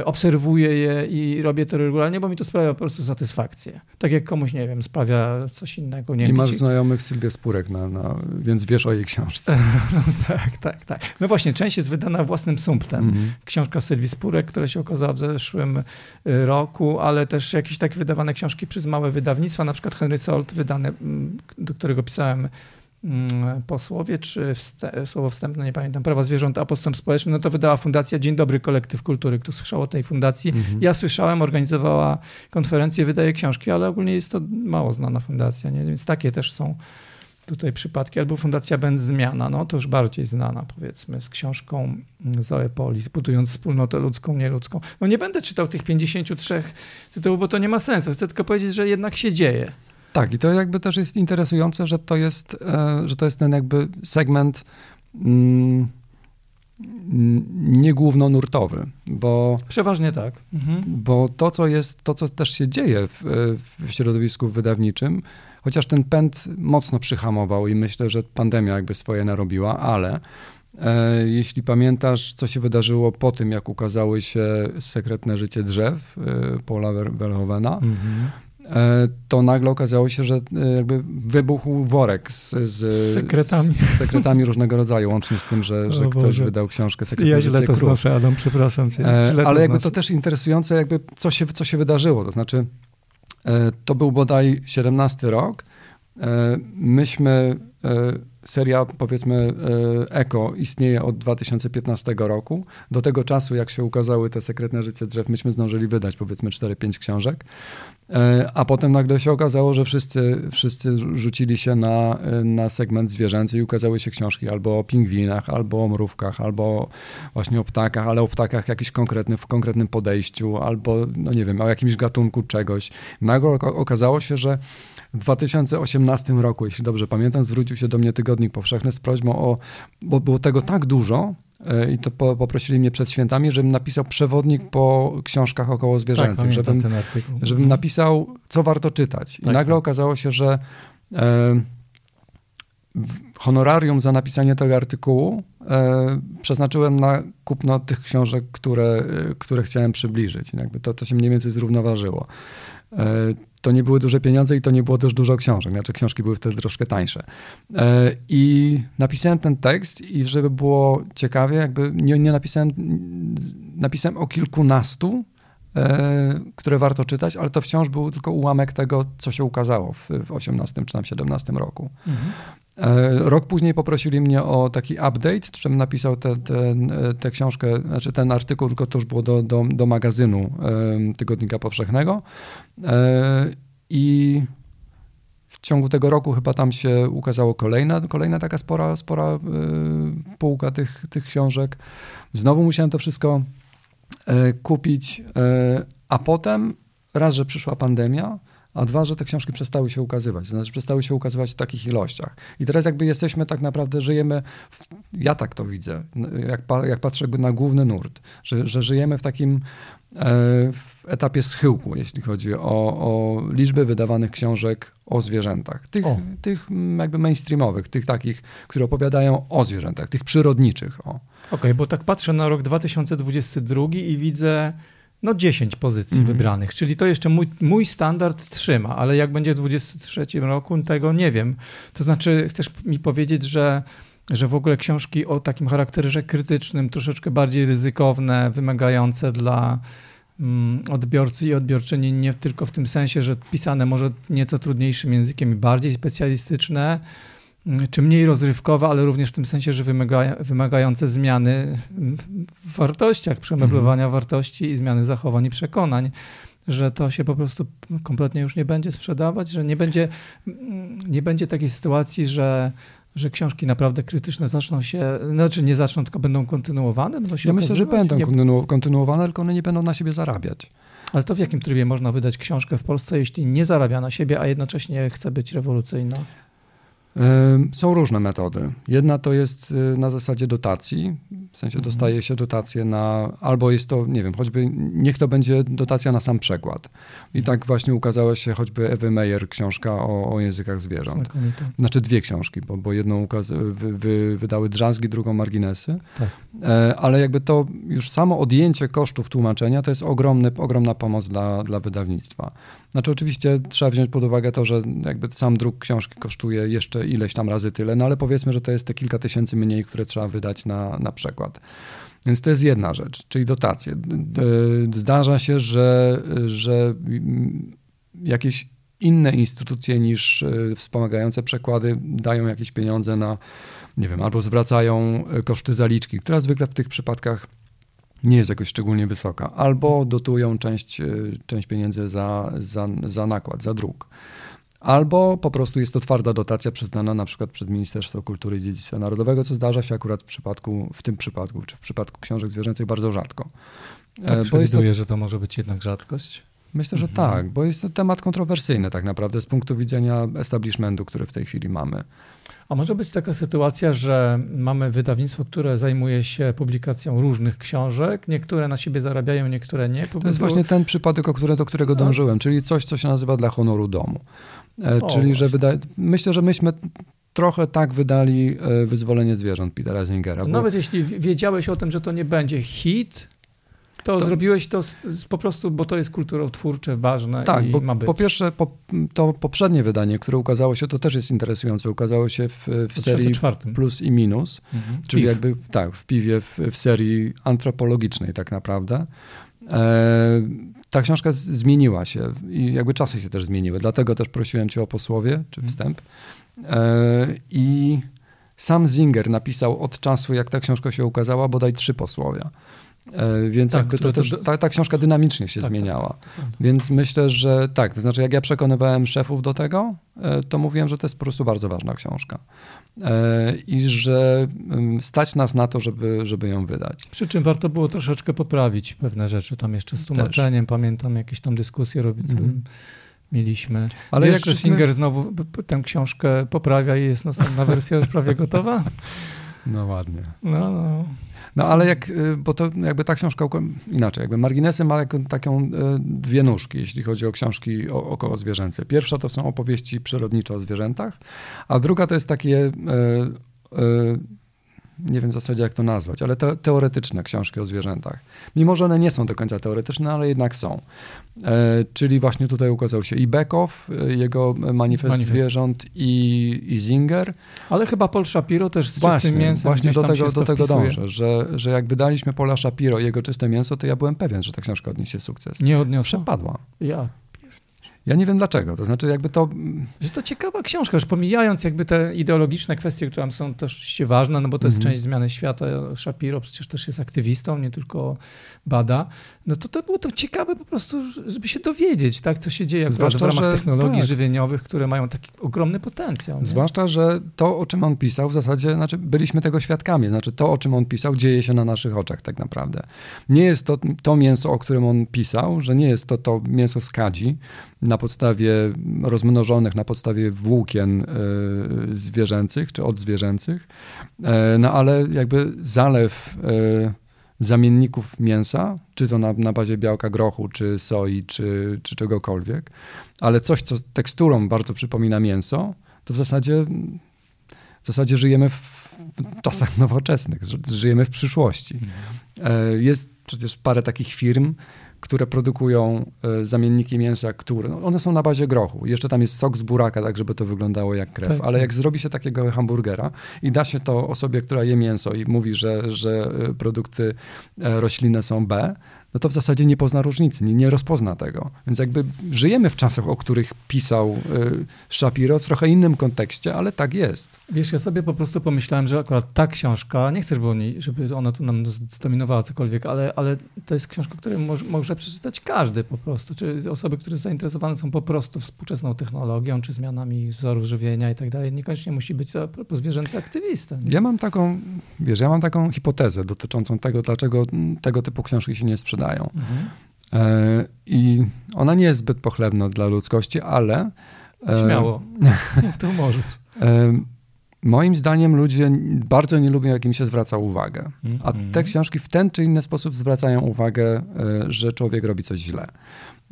obserwuję je i robię to regularnie, bo mi to sprawia po prostu satysfakcję. Tak jak komuś, nie wiem, sprawia coś innego. Nie I masz znajomych Sylwię Spurek, na, na, więc wiesz o jej książce. no, tak, tak, tak. No właśnie, część jest wydana własnym sumptem. Mm -hmm. Książka Sylwii Spurek, która się okazała w zeszłym e, roku, ale też jakieś takie wydawane książki przez małe wydawnictwa, na przykład Henry Salt, wydane, do którego pisałem Mm, posłowie, czy wste, słowo wstępne, nie pamiętam, prawa zwierząt, a postęp społeczny, no to wydała Fundacja Dzień Dobry Kolektyw Kultury. Kto słyszał o tej fundacji? Mhm. Ja słyszałem, organizowała konferencję, wydaje książki, ale ogólnie jest to mało znana fundacja, nie? więc takie też są tutaj przypadki. Albo Fundacja Benz Zmiana, no to już bardziej znana powiedzmy, z książką Zoe Polis, budując wspólnotę ludzką, nieludzką. No nie będę czytał tych 53 tytułów, bo to nie ma sensu. Chcę tylko powiedzieć, że jednak się dzieje. Tak, i to jakby też jest interesujące, że to jest, e, że to jest ten jakby segment mm, nie głównonurtowy, bo... Przeważnie tak. Mhm. Bo to, co jest, to, co też się dzieje w, w środowisku wydawniczym, chociaż ten pęd mocno przyhamował i myślę, że pandemia jakby swoje narobiła, ale e, jeśli pamiętasz, co się wydarzyło po tym, jak ukazały się Sekretne życie drzew e, Paula Verhoevena, mhm. E, to nagle okazało się, że e, jakby wybuchł worek z, z sekretami. Z sekretami różnego rodzaju, łącznie z tym, że, że ktoś wydał książkę Sekretne Ja źle to Krów. znoszę, Adam, przepraszam cię. E, źle Ale to jakby to też interesujące, jakby co się, co się wydarzyło. To znaczy, to był bodaj 17 rok. Myśmy seria, powiedzmy, Eko istnieje od 2015 roku. Do tego czasu, jak się ukazały te sekretne życie drzew, myśmy zdążyli wydać, powiedzmy, 4-5 książek. E, a potem nagle się okazało, że wszyscy, wszyscy rzucili się na, na segment zwierzęcy i ukazały się książki albo o pingwinach, albo o mrówkach, albo właśnie o ptakach, ale o ptakach jakiś konkretny, w konkretnym podejściu, albo, no nie wiem, o jakimś gatunku czegoś. Nagle okazało się, że w 2018 roku, jeśli dobrze pamiętam, zwrócił się do mnie Tygodnik Powszechny z prośbą o, bo było tego tak dużo, e, i to po, poprosili mnie przed świętami, żebym napisał przewodnik po książkach około zwierzęcych, tak, żebym, żebym mhm. napisał, co warto czytać. I tak, nagle tak. okazało się, że e, honorarium za napisanie tego artykułu e, przeznaczyłem na kupno tych książek, które, e, które chciałem przybliżyć. Jakby to, to się mniej więcej zrównoważyło. E, to nie były duże pieniądze i to nie było też dużo książek, znaczy książki były wtedy troszkę tańsze. E, I napisałem ten tekst i żeby było ciekawie, jakby nie, nie napisałem, napisałem o kilkunastu, które warto czytać, ale to wciąż był tylko ułamek tego, co się ukazało w, w 18 czy tam 17 roku. Mhm. E, rok później poprosili mnie o taki update, żebym napisał tę te, te, te, książkę, znaczy ten artykuł, tylko to już było do, do, do magazynu Tygodnika Powszechnego. E, I w ciągu tego roku chyba tam się ukazało kolejna, kolejna taka spora, spora e, półka tych, tych książek. Znowu musiałem to wszystko kupić, a potem raz, że przyszła pandemia, a dwa, że te książki przestały się ukazywać, znaczy przestały się ukazywać w takich ilościach. I teraz jakby jesteśmy tak naprawdę, żyjemy, w, ja tak to widzę, jak, jak patrzę na główny nurt, że, że żyjemy w takim e, w etapie schyłku, jeśli chodzi o, o liczbę wydawanych książek o zwierzętach. Tych, tych jakby mainstreamowych, tych takich, które opowiadają o zwierzętach, tych przyrodniczych. Okej, okay, bo tak patrzę na rok 2022 i widzę no 10 pozycji mm -hmm. wybranych, czyli to jeszcze mój, mój standard trzyma, ale jak będzie w 2023 roku, tego nie wiem. To znaczy, chcesz mi powiedzieć, że, że w ogóle książki o takim charakterze krytycznym, troszeczkę bardziej ryzykowne, wymagające dla mm, odbiorcy i odbiorczyni, nie tylko w tym sensie, że pisane może nieco trudniejszym językiem i bardziej specjalistyczne, czy mniej rozrywkowe, ale również w tym sensie, że wymaga, wymagające zmiany w wartościach, przemeblowania mhm. wartości i zmiany zachowań i przekonań, że to się po prostu kompletnie już nie będzie sprzedawać, że nie będzie, nie będzie takiej sytuacji, że że książki naprawdę krytyczne zaczną się, znaczy nie zaczną, tylko będą kontynuowane? Będą ja myślę, że będą nie... kontynuowane, tylko one nie będą na siebie zarabiać. Ale to w jakim trybie można wydać książkę w Polsce, jeśli nie zarabia na siebie, a jednocześnie chce być rewolucyjna? Są różne metody. Jedna to jest y, na zasadzie dotacji, w sensie mhm. dostaje się dotację na, albo jest to, nie wiem, choćby niech to będzie dotacja na sam przekład. I mhm. tak właśnie ukazała się choćby Ewy Meyer książka o, o językach zwierząt. Znakomite. Znaczy dwie książki, bo, bo jedną ukaz wy, wy, wydały Drzazgi, drugą Marginesy. Tak. E, ale jakby to już samo odjęcie kosztów tłumaczenia to jest ogromny, ogromna pomoc dla, dla wydawnictwa. Znaczy oczywiście trzeba wziąć pod uwagę to, że jakby sam druk książki kosztuje jeszcze ileś tam razy tyle, no ale powiedzmy, że to jest te kilka tysięcy mniej, które trzeba wydać na, na przekład. Więc to jest jedna rzecz, czyli dotacje. Zdarza się, że, że jakieś inne instytucje niż e, wspomagające przekłady dają jakieś pieniądze na, nie wiem, albo zwracają e, koszty zaliczki, która zwykle w tych przypadkach nie jest jakoś szczególnie wysoka, albo dotują część, e, część pieniędzy za, za, za nakład, za druk. Albo po prostu jest to twarda dotacja przyznana na przykład przez Ministerstwo Kultury i Dziedzictwa Narodowego, co zdarza się akurat w przypadku, w tym przypadku, czy w przypadku książek zwierzęcych bardzo rzadko. Tak, e, przewiduję, to, że to może być jednak rzadkość? Myślę, że mhm. tak, bo jest to temat kontrowersyjny tak naprawdę z punktu widzenia establishmentu, który w tej chwili mamy. A może być taka sytuacja, że mamy wydawnictwo, które zajmuje się publikacją różnych książek, niektóre na siebie zarabiają, niektóre nie. To jest właśnie ten przypadek, o który, do którego dążyłem, czyli coś, co się nazywa dla honoru domu. E, o, czyli, że wyda... myślę, że myśmy trochę tak wydali e, Wyzwolenie zwierząt Petera Zingera. Bo... Nawet jeśli wiedziałeś o tym, że to nie będzie hit, to, to, zrobiłeś to z, z, po prostu, bo to jest kulturotwórcze, ważne tak, i bo, ma być. Po pierwsze, po, to poprzednie wydanie, które ukazało się, to też jest interesujące. Ukazało się w, w serii Plus i Minus, mhm. czyli Piw. jakby tak, w piwie, w, w serii antropologicznej tak naprawdę. E, ta książka zmieniła się i jakby czasy się też zmieniły, dlatego też prosiłem cię o posłowie, czy mhm. wstęp. E, I sam Zinger napisał od czasu, jak ta książka się ukazała, bodaj trzy posłowia. E, więc tak, jakby to, to, też, ta, ta, książka dynamicznie się tak, tak zmieniała. Tak, Więc myślę, że tak, to znaczy jak ja przekonywałem szefów do tego, e, to mówiłem, że to jest po prostu bardzo ważna książka. E, I że mm, stać nas na to, żeby, żeby ją wydać. Przy czym warto było troszeczkę poprawić pewne rzeczy. Tam jeszcze z tłumaczeniem, też. pamiętam jakieś tam dyskusje robić. Mhm. Mieliśmy. Ale Wiesz, jak Singer znowu tę książkę poprawia i jest następna wersja już prawie gotowa? No ładnie. No, no. No ale jak, y, bo to jakby ta książka, inaczej, jakby marginesy ma taką y, dwie nóżki, jeśli chodzi o książki około zwierzęce. Pierwsza to są opowieści przyrodnicze o zwierzętach, a druga to jest takie y, nie wiem w zasadzie jak to nazwać, ale te, teoretyczne książki o zwierzętach. Mimo, że one nie są do końca teoretyczne, ale jednak są. E, czyli właśnie tutaj ukazał się i Bekow, e, jego manifest, manifest. zwierząt i, i Zinger. Ale chyba Paul Shapiro też z właśnie, czystym mięsem. Właśnie do tego, do tego dążę, że, że jak wydaliśmy Paula Shapiro i jego czyste mięso, to ja byłem pewien, że ta książka odniesie sukces. Nie odniosła? Przepadła. Ja Ja nie wiem dlaczego. To znaczy, jakby to. Że to ciekawa książka, już pomijając jakby te ideologiczne kwestie, które tam są też oczywiście ważne, no bo to jest mhm. część zmiany świata. Shapiro przecież też jest aktywistą, nie tylko bada. No to to było to ciekawe po prostu, żeby się dowiedzieć, tak, co się dzieje Zwłaszcza, w ramach że, technologii tak. żywieniowych, które mają taki ogromny potencjał. Nie? Zwłaszcza, że to, o czym on pisał, w zasadzie, znaczy byliśmy tego świadkami. Znaczy to, o czym on pisał, dzieje się na naszych oczach tak naprawdę. Nie jest to to mięso, o którym on pisał, że nie jest to to mięso z kadzi, na podstawie rozmnożonych, na podstawie włókien e, zwierzęcych czy odzwierzęcych, e, no ale jakby zalew e, zamienników mięsa, czy to na, na bazie białka grochu, czy soi, czy, czy czegokolwiek, ale coś, co teksturą bardzo przypomina mięso, to w zasadzie, w zasadzie żyjemy w czasach nowoczesnych, żyjemy w przyszłości. Mhm. Jest przecież parę takich firm, które produkują e, zamienniki mięsa, które no one są na bazie grochu. Jeszcze tam jest sok z buraka, tak żeby to wyglądało jak krew. Tak, Ale jak zrobi się takiego hamburgera i da się to osobie, która je mięso i mówi, że, że e, produkty e, roślinne są B, no to w zasadzie nie pozna różnicy, nie, nie rozpozna tego. Więc jakby żyjemy w czasach, o których pisał y, Shapiro w trochę innym kontekście, ale tak jest. Wiesz, ja sobie po prostu pomyślałem, że akurat ta książka, nie chcę, żeby, żeby ona tu nam zdominowała cokolwiek, ale, ale to jest książka, którą może, może przeczytać każdy po prostu, czy osoby, które zainteresowane są po prostu współczesną technologią, czy zmianami wzorów żywienia i tak dalej. Niekoniecznie musi być to propos zwierzęcy aktywista. Ja mam taką, wiesz, ja mam taką hipotezę dotyczącą tego, dlaczego tego typu książki się nie sprzedają Mhm. E, I ona nie jest zbyt pochlebna dla ludzkości, ale. E, Śmiało. tu możesz. E, moim zdaniem ludzie bardzo nie lubią, jak im się zwraca uwagę. A te mhm. książki w ten czy inny sposób zwracają uwagę, że człowiek robi coś źle.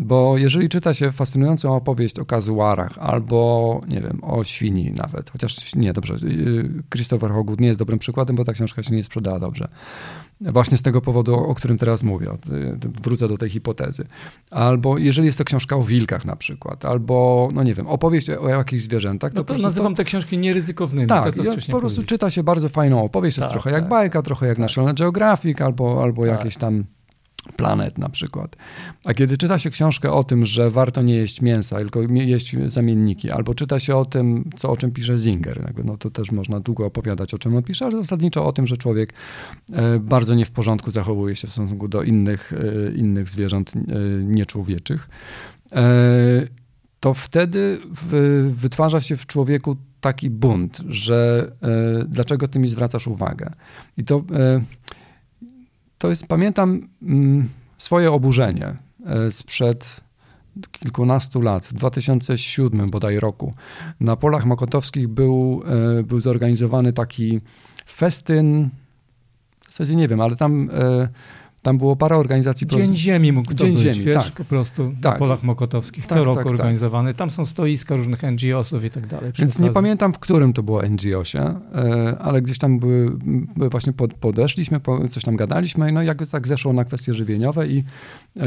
Bo jeżeli czyta się fascynującą opowieść o kazuarach albo, nie wiem, o świni nawet, chociaż nie, dobrze, Christopher Hogwood nie jest dobrym przykładem, bo ta książka się nie sprzedała dobrze. Właśnie z tego powodu, o którym teraz mówię, wrócę do tej hipotezy. Albo jeżeli jest to książka o wilkach na przykład, albo, no nie wiem, opowieść o jakichś zwierzętach. No to, to nazywam to... te książki nieryzykownymi. Tak, to, ja po prostu czyta się bardzo fajną opowieść, tak, jest trochę tak. jak bajka, trochę jak tak. National Geographic, albo, albo tak. jakieś tam planet na przykład. A kiedy czyta się książkę o tym, że warto nie jeść mięsa, tylko jeść zamienniki, albo czyta się o tym, co, o czym pisze Zinger, no to też można długo opowiadać, o czym on pisze, ale zasadniczo o tym, że człowiek e, bardzo nie w porządku zachowuje się w stosunku do innych, e, innych zwierząt e, nieczłowieczych, to wtedy wytwarza się w człowieku taki bunt, że dlaczego ty mi zwracasz uwagę? I to to jest, pamiętam mm, swoje oburzenie e, sprzed kilkunastu lat, w 2007 bodaj roku. Na polach mokotowskich był, e, był zorganizowany taki festyn, w zasadzie nie wiem, ale tam e, tam było parę organizacji. Dzień Ziemi mógł Dzień być, Ziemi, wiesz, tak. po prostu tak. na polach mokotowskich, tak, co roku tak, tak. organizowany. Tam są stoiska różnych NGO-sów i tak dalej. Więc nie pamiętam, w którym to było NGO-sie, ale gdzieś tam były, właśnie podeszliśmy, coś tam gadaliśmy, no i jakby tak zeszło na kwestie żywieniowe i e,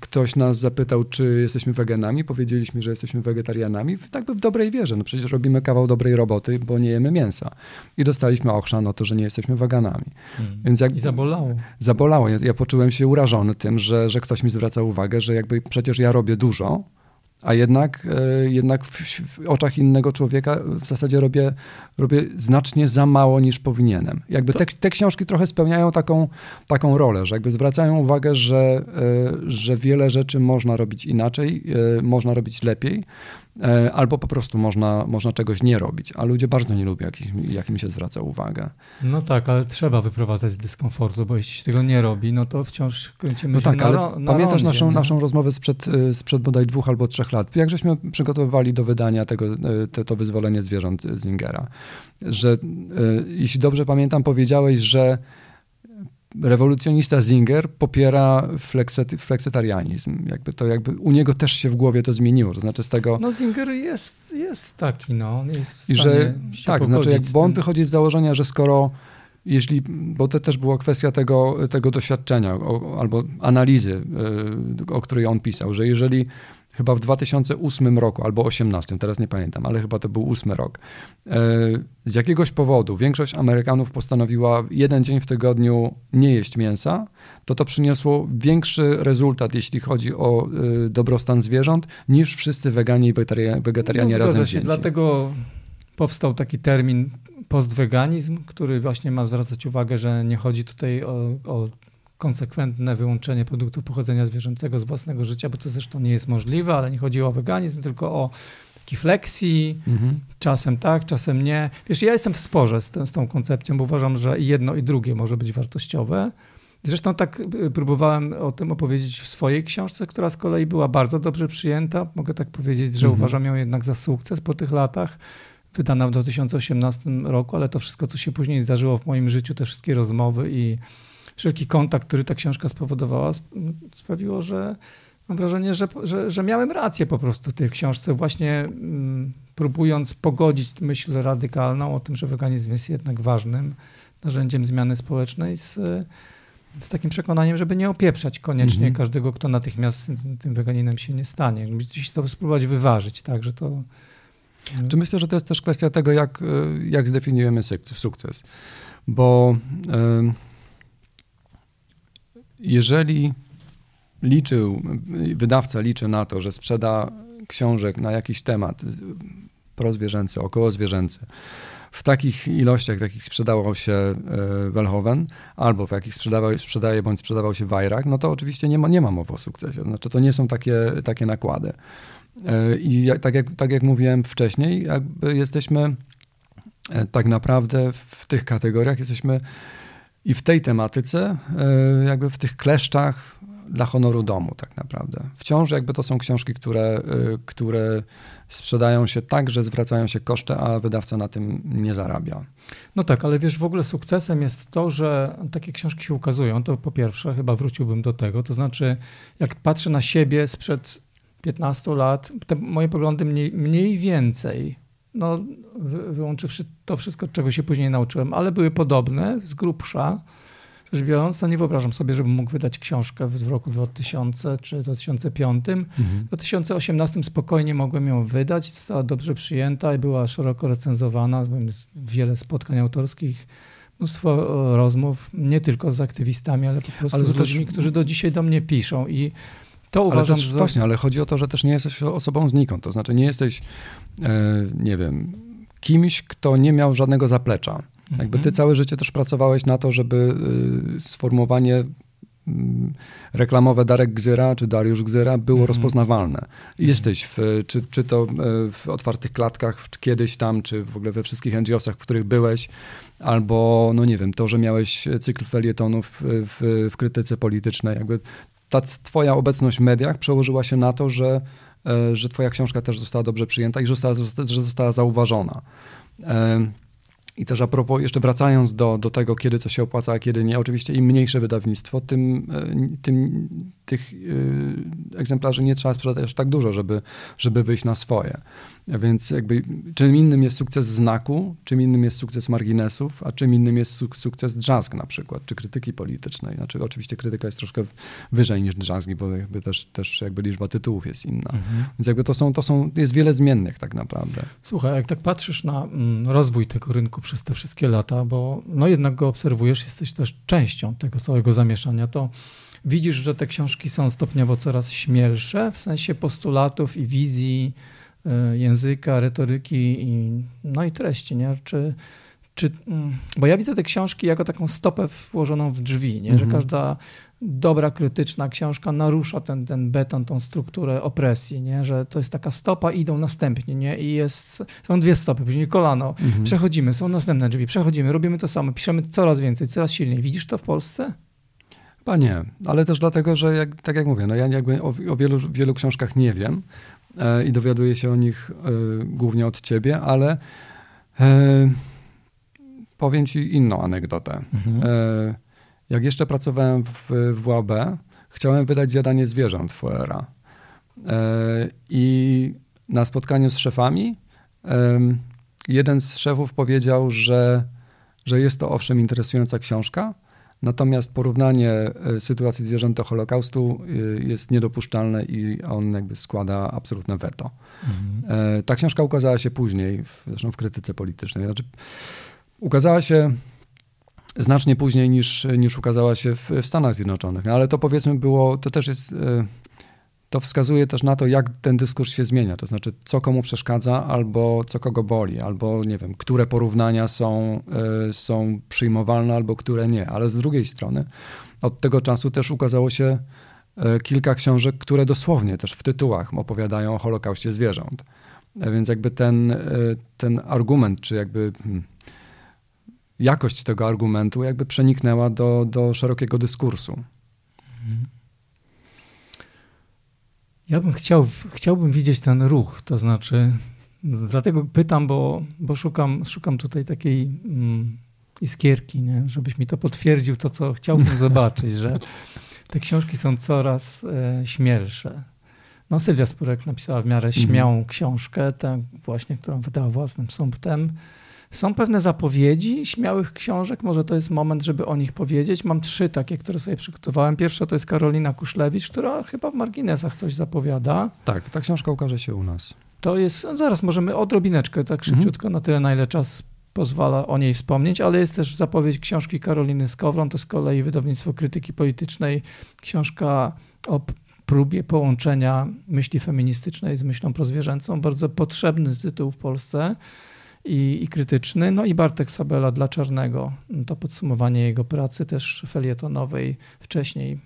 ktoś nas zapytał, czy jesteśmy weganami. Powiedzieliśmy, że jesteśmy wegetarianami, tak by w dobrej wierze. No przecież robimy kawał dobrej roboty, bo nie jemy mięsa. I dostaliśmy ochrzan o to, że nie jesteśmy weganami. Hmm. Więc jak, I zabolało. Zabolało. Ja, ja poczułem się urażony tym, że, że ktoś mi zwraca uwagę, że jakby przecież ja robię dużo, a jednak, e, jednak w, w, oczach innego człowieka w zasadzie robię, robię znacznie za mało niż powinienem. Jakby te, te książki trochę spełniają taką, taką rolę, że jakby zwracają uwagę, że, e, że wiele rzeczy można robić inaczej, e, można robić lepiej, albo po prostu można, można czegoś nie robić, a ludzie bardzo nie lubią, jak, jak im się zwraca uwagę. No tak, ale trzeba wyprowadzać z dyskomfortu, bo jeśli się tego nie robi, no to wciąż kręcimy no się tak, na, ale na pamiętasz rondzie, naszą, naszą rozmowę sprzed, e, sprzed bodaj dwóch albo trzech lat, jak żeśmy przygotowywali do wydania tego, e, to, to wyzwolenie zwierząt Zingera, że jeśli dobrze pamiętam, powiedziałeś, że rewolucjonista Zinger popiera fleksetarianizm. Jakby to jakby u niego też się w głowie to zmieniło. To znaczy z tego... No Zinger jest, jest taki, no. Jest I że tak, znaczy jak, bo on wychodzi z założenia, że skoro jeśli, bo to też była kwestia tego, tego doświadczenia o, albo analizy, y, o której on pisał, że jeżeli chyba w 2008 roku albo 2018, teraz nie pamiętam, ale chyba to był ósmy rok. E, z jakiegoś powodu większość Amerykanów postanowiła jeden dzień w tygodniu nie jeść mięsa, to to przyniosło większy rezultat, jeśli chodzi o e, dobrostan zwierząt, niż wszyscy weganie i wegetarianie no, razem się. Dlatego powstał taki termin postweganizm, który właśnie ma zwracać uwagę, że nie chodzi tutaj o, o konsekwentne wyłączenie produktów pochodzenia zwierzęcego z własnego życia, bo to zresztą nie jest możliwe, ale nie chodzi o weganizm, tylko o taki flexi, mhm. czasem tak, czasem nie. Wiesz, ja jestem w sporze z, z tą koncepcją, bo uważam, że jedno i drugie może być wartościowe. Zresztą tak y, próbowałem o tym opowiedzieć w swojej książce, która z kolei była bardzo dobrze przyjęta. Mogę tak powiedzieć, że mhm. uważam ją jednak za sukces po tych latach. Wydana w 2018 roku, ale to wszystko, co się później zdarzyło w moim życiu, te wszystkie rozmowy i wszelki kontakt, który ta książka spowodowała, sprawiło, że mam wrażenie, że, że, że miałem rację po prostu w tej książce, właśnie mm, próbując pogodzić myśl radykalną o tym, że weganizm jest jednak ważnym narzędziem zmiany społecznej z, z takim przekonaniem, żeby nie opieprzać koniecznie mhm. każdego, kto natychmiast tym weganinem się nie stanie. Gdzieś to spróbować wyważyć, tak, że to... Czy myślę, że to jest też kwestia tego, jak, jak zdefiniujemy sukces? Bo... Yy jeżeli liczył, wydawca liczy na to, że sprzeda książek na jakiś temat prozwierzęcy, okołozwierzęcy, w takich ilościach, w jakich sprzedawał się e, Welhoven, albo w jakich sprzedawał, sprzedaje bądź sprzedawał się Wajrak, no to oczywiście nie ma, nie ma mowy o sukcesie. Znaczy to nie są takie, takie nakłady. E, I tak jak, tak jak mówiłem wcześniej, jesteśmy e, tak naprawdę w tych kategoriach jesteśmy i w tej tematyce, e, jakby w tych kleszczach dla honoru domu tak naprawdę. Wciąż jakby to są książki, które, e, które sprzedają się tak, że zwracają się koszty, a wydawca na tym nie zarabia. No tak, ale wiesz, w ogóle sukcesem jest to, że takie książki się ukazują. To po pierwsze, chyba wróciłbym do tego. To znaczy, jak patrzę na siebie sprzed 15 lat, te moje poglądy mniej, mniej więcej no, wyłączywszy to wszystko, czego się później nauczyłem, ale były podobne, z grubsza. Rzecz biorąc, to nie wyobrażam sobie, żebym mógł wydać książkę w roku 2000 czy 2005. Mhm. W 2018 spokojnie mogłem ją wydać, została dobrze przyjęta i była szeroko recenzowana. Byłem wiele spotkań autorskich, mnóstwo rozmów, nie tylko z aktywistami, ale po prostu ale z ludźmi, którzy do dzisiaj do mnie piszą i to uważam, ale też, Właśnie, ale chodzi o to, że też nie jesteś osobą znikąd. To znaczy nie jesteś, e, nie wiem, kimś, kto nie miał żadnego zaplecza. Mhm. Jakby ty całe życie też pracowałeś na to, żeby y, sformułowanie mm, reklamowe Darek Gzyra czy Dariusz Gzyra było mm. rozpoznawalne. Mhm. Jesteś w, czy, czy to e, w otwartych klatkach czy kiedyś tam, czy w ogóle we wszystkich NGO-sach, w których byłeś, albo no nie wiem, to, że miałeś cykl felietonów w, w, w krytyce politycznej, jakby ta twoja obecność w mediach przełożyła się na to, że, e, że twoja książka też została dobrze przyjęta i że została, że została zauważona. E, I też a propos, jeszcze wracając do, do tego, kiedy co się opłaca, a kiedy nie, oczywiście im mniejsze wydawnictwo, tym, e, tym tych egzemplarzy nie trzeba sprzedać aż tak dużo, żeby, żeby wyjść na swoje. Więc jakby czym innym jest sukces znaku, czym innym jest sukces marginesów, a czym innym jest sukces drzazg na przykład, czy krytyki politycznej. Znaczy oczywiście krytyka jest troszkę wyżej niż drzazgi, bo jakby też, też jakby liczba tytułów jest inna. Mhm. Więc jakby to są, to są, jest wiele zmiennych tak naprawdę. Słuchaj, jak tak patrzysz na mm, rozwój tego rynku przez te wszystkie lata, bo no jednak go obserwujesz, jesteś też częścią tego całego zamieszania, to widzisz, że te książki są stopniowo coraz śmielsze w sensie postulatów i wizji, Y, języka, retoryki i, no i treści, nie? Czy, czy, mm, bo ja widzę te książki jako taką stopę włożoną w drzwi, nie? że mhm. każda dobra, krytyczna książka narusza ten, ten beton, tą strukturę opresji, nie? że to jest taka stopa, idą następnie nie? i jest, są dwie stopy, później kolano, mhm. przechodzimy, są następne drzwi, przechodzimy, robimy to samo, piszemy coraz więcej, coraz silniej. Widzisz to w Polsce? Chyba nie, ale też dlatego, że jak, tak jak mówię, no ja jakby o, o wielu, wielu książkach nie wiem, E, i dowiaduję się o nich e, głównie od ciebie, ale e, powiem ci inną anegdotę. Mhm. Jak jeszcze pracowałem w WAB, chciałem wydać zjadanie zwierząt Foera. I na spotkaniu z szefami jeden z szefów powiedział, że, że jest to owszem interesująca książka, Natomiast porównanie sytuacji zwierząt do Holokaustu jest niedopuszczalne i on jakby składa absolutne weto. Mhm. Ta książka ukazała się później, w, zresztą w krytyce politycznej. Znaczy, ukazała się znacznie później niż, niż ukazała się w, w Stanach Zjednoczonych. No, ale to powiedzmy było, to też jest, e, to wskazuje też na to, jak ten dyskurs się zmienia. To znaczy, co komu przeszkadza, albo co kogo boli, albo nie wiem, które porównania są, e, są przyjmowalne, albo które nie. Ale z drugiej strony, od tego czasu też ukazało się e, kilka książek, które dosłownie też w tytułach opowiadają o Holokauście zwierząt. Więc jakby ten, ten argument, czy jakby hmm, jakość tego argumentu jakby przeniknęła do, do szerokiego dyskursu. Ja bym chciał, chciałbym widzieć ten ruch, to znaczy, dlatego pytam, bo, bo szukam, szukam tutaj takiej mm, iskierki, nie? żebyś mi to potwierdził, to co chciałbym zobaczyć, że te książki są coraz e, śmielsze. No Sylwia Spurek napisała w miarę mhm. śmiałą mm książkę, tę właśnie, którą wydała własnym sumptem. Są pewne zapowiedzi śmiałych książek, może to jest moment, żeby o nich powiedzieć. Mam trzy takie, które sobie przygotowałem. Pierwsza to jest Karolina Kuszlewicz, która chyba w marginesach coś zapowiada. Tak, ta książka ukaże się u nas. To jest, no zaraz możemy odrobineczkę, tak mhm. szybciutko, mhm. na tyle, na ile czas pozwala o niej wspomnieć, ale jest też zapowiedź książki Karoliny Skowron, to z kolei wydawnictwo krytyki politycznej, książka o próbie połączenia myśli feministycznej z myślą prozwierzęcą. Bardzo potrzebny tytuł w Polsce i, i krytyczny. No i Bartek Sabela dla Czarnego. To podsumowanie jego pracy też felietonowej wcześniej,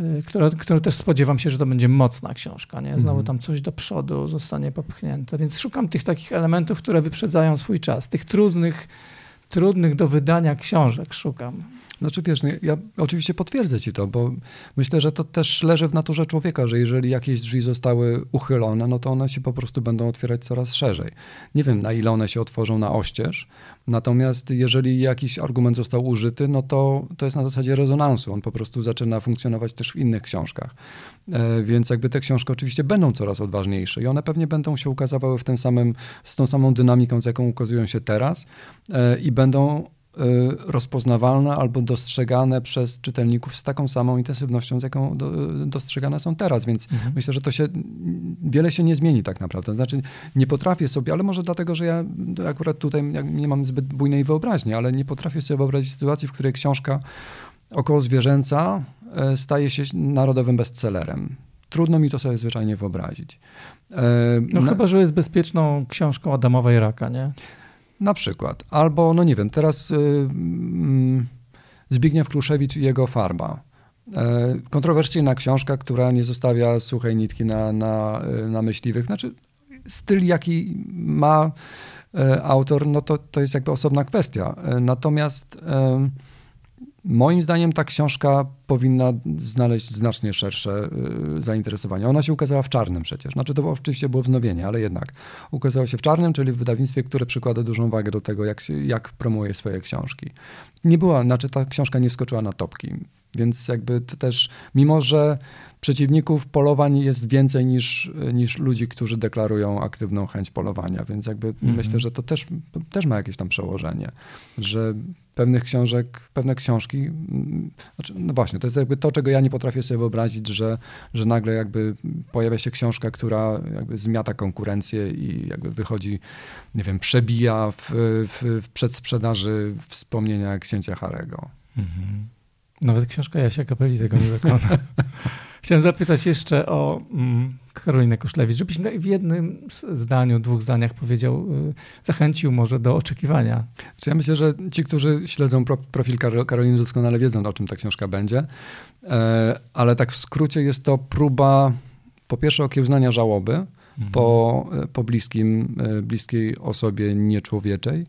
y, która, która też spodziewam się, że to będzie mocna książka. Nie? Znowu mhm. tam coś do przodu zostanie popchnięte. Więc szukam tych takich elementów, które wyprzedzają swój czas. Tych trudnych, trudnych do wydania książek szukam. Znaczy wiesz, no ja oczywiście potwierdzę ci to, bo myślę, że to też leży w naturze człowieka, że jeżeli jakieś drzwi zostały uchylone, no to one się po prostu będą otwierać coraz szerzej. Nie wiem, na ile one się otworzą na oścież, natomiast jeżeli jakiś argument został użyty, no to to jest na zasadzie rezonansu. On po prostu zaczyna funkcjonować też w innych książkach. E, więc jakby te książki oczywiście będą coraz odważniejsze i one pewnie będą się ukazywały w tym samym, z tą samą dynamiką, z jaką ukazują się teraz e, i będą rozpoznawalne albo dostrzegane przez czytelników z taką samą intensywnością, z jaką do, dostrzegane są teraz. Więc mhm. myślę, że to się wiele się nie zmieni tak naprawdę. Znaczy, nie potrafię sobie, ale może dlatego, że ja akurat tutaj nie mam zbyt bujnej wyobraźni, ale nie potrafię sobie wyobrazić sytuacji, w której książka około zwierzęca e, staje się narodowym bestsellerem. Trudno mi to sobie zwyczajnie wyobrazić. E, no, no chyba, że jest bezpieczną książką Adamowa i Raka, nie? Na przykład. Albo, no nie wiem, teraz yy, Zbigniew Kruszewicz i jego farba. E, kontrowersyjna książka, która nie zostawia suchej nitki na, na, y, na myśliwych. Znaczy, styl, jaki ma e, autor, no to, to jest jakby osobna kwestia. E, natomiast Moim zdaniem ta książka powinna znaleźć znacznie szersze y, zainteresowanie. Ona się ukazała w czarnym przecież. Znaczy to oczywiście było wznowienie, ale jednak ukazała się w czarnym, czyli w wydawnictwie, które przykłada dużą wagę do tego, jak, jak promuje swoje książki. Nie była, znaczy ta książka nie wskoczyła na topki. Więc jakby to też, mimo że przeciwników polowań jest więcej niż, niż ludzi, którzy deklarują aktywną chęć polowania, więc jakby mm -hmm. myślę, że to też, też ma jakieś tam przełożenie, że pewnych książek, pewne książki, znaczy, no właśnie, to jest jakby to, czego ja nie potrafię sobie wyobrazić, że, że nagle jakby pojawia się książka, która jakby zmiata konkurencję i jakby wychodzi, nie wiem, przebija w, w, w przedsprzedaży wspomnienia księcia Harego. Mhm. Nawet książka Jasia Kapeli tego nie dokona. Chciałem zapytać jeszcze o mm, Karolinę Koszlewicz, żebyś w jednym zdaniu, dwóch zdaniach powiedział, y, zachęcił może do oczekiwania. Ja myślę, że ci, którzy śledzą profil Karoliny doskonale wiedzą, o czym ta książka będzie, e, ale tak w skrócie jest to próba po pierwsze okiełznania żałoby mhm. po, e, po bliskim, e, bliskiej osobie nieczłowieczej,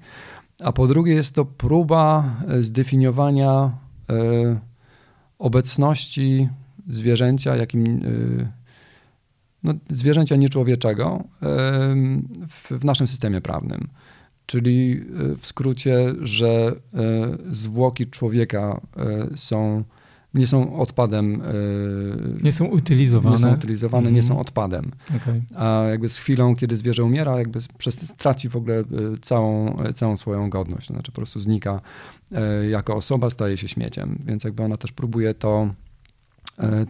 a po drugie jest to próba zdefiniowania obecności zwierzęcia, jakim no, zwierzęcia nieczłowieczego w, naszym systemie prawnym. Czyli e, w skrócie, że e, zwłoki człowieka są nie są odpadem. Nie są utylizowane. Nie są utylizowane, nie są mhm. odpadem. Okay. A jakby z chwilą, kiedy zwierzę umiera, jakby przez, traci w ogóle całą, całą swoją godność. To znaczy po prostu znika jako osoba, staje się śmieciem. Więc jakby ona też próbuje to,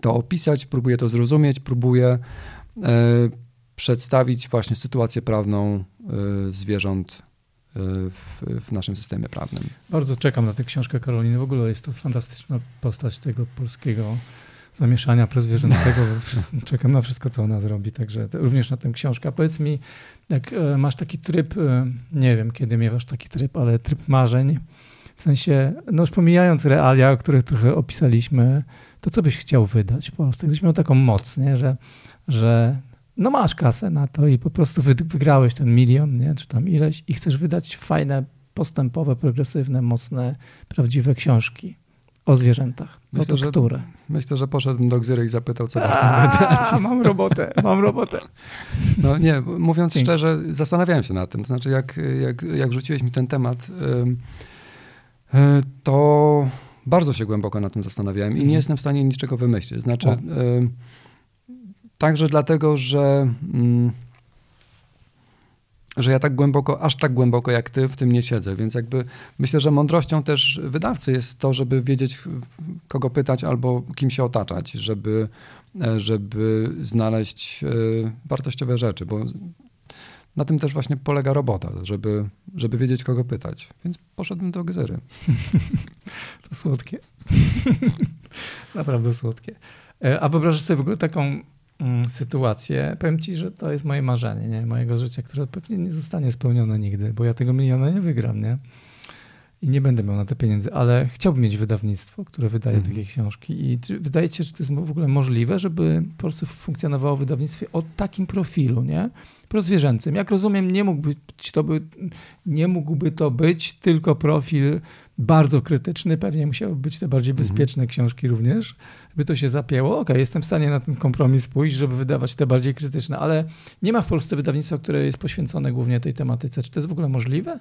to opisać, próbuje to zrozumieć, próbuje przedstawić właśnie sytuację prawną zwierząt w, w, naszym systemie prawnym. Bardzo czekam na tę książkę Karoliny. W ogóle jest to fantastyczna postać tego polskiego zamieszania prezwierzęcego. czekam na wszystko, co ona zrobi, także również na tę książkę. A powiedz mi, jak e, masz taki tryb, e, nie wiem kiedy miewasz taki tryb, ale tryb marzeń, w sensie, no już pomijając realia, o których trochę opisaliśmy, to co byś chciał wydać w Polsce? Gdybyś miał taką moc, nie? Że, że no masz kasę na to i po prostu wygrałeś ten milion, nie? czy tam ileś i chcesz wydać fajne, postępowe, progresywne, mocne, prawdziwe książki o zwierzętach. Myślę, no to że, które? Myślę, że poszedłbym do Gzyry i zapytał, co warto wydać. Mam robotę, mam robotę. No nie, mówiąc Dzięki. szczerze, zastanawiałem się nad tym. To znaczy, jak, jak, jak rzuciłeś mi ten temat, e, to bardzo się głęboko nad tym zastanawiałem i nie mhm. jestem w stanie niczego wymyślić. Znaczy, Także dlatego, że, mm, że ja tak głęboko, aż tak głęboko jak ty w tym nie siedzę. Więc jakby myślę, że mądrością też wydawcy jest to, żeby wiedzieć, kogo pytać albo kim się otaczać, żeby, e, żeby znaleźć e, wartościowe rzeczy, bo na tym też właśnie polega robota, żeby, żeby wiedzieć, kogo pytać. Więc poszedłem do Gzyry. To słodkie. Naprawdę słodkie. E, a wyobrażasz sobie w ogóle taką Mm, sytuację. Powiem ci, że to jest moje marzenie nie? mojego życia, które pewnie nie zostanie spełnione nigdy, bo ja tego miliona nie wygram, nie? I nie będę miał na te pieniądze, ale chciałbym mieć wydawnictwo, które wydaje mhm. takie książki. I wydaje ci się, że to jest w ogóle możliwe, żeby po prostu funkcjonowało w wydawnictwie o takim profilu, nie? Prozwierzęcym. Jak rozumiem, nie mógłby to, by, nie mógłby to być tylko profil bardzo krytyczny, pewnie musiały być te bardziej mhm. bezpieczne mhm. książki również, by to się zapięło. Ok, jestem w stanie na ten kompromis pójść, żeby wydawać te bardziej krytyczne, ale nie ma w Polsce wydawnictwa, które jest poświęcone głównie tej tematyce. Czy to jest w ogóle możliwe?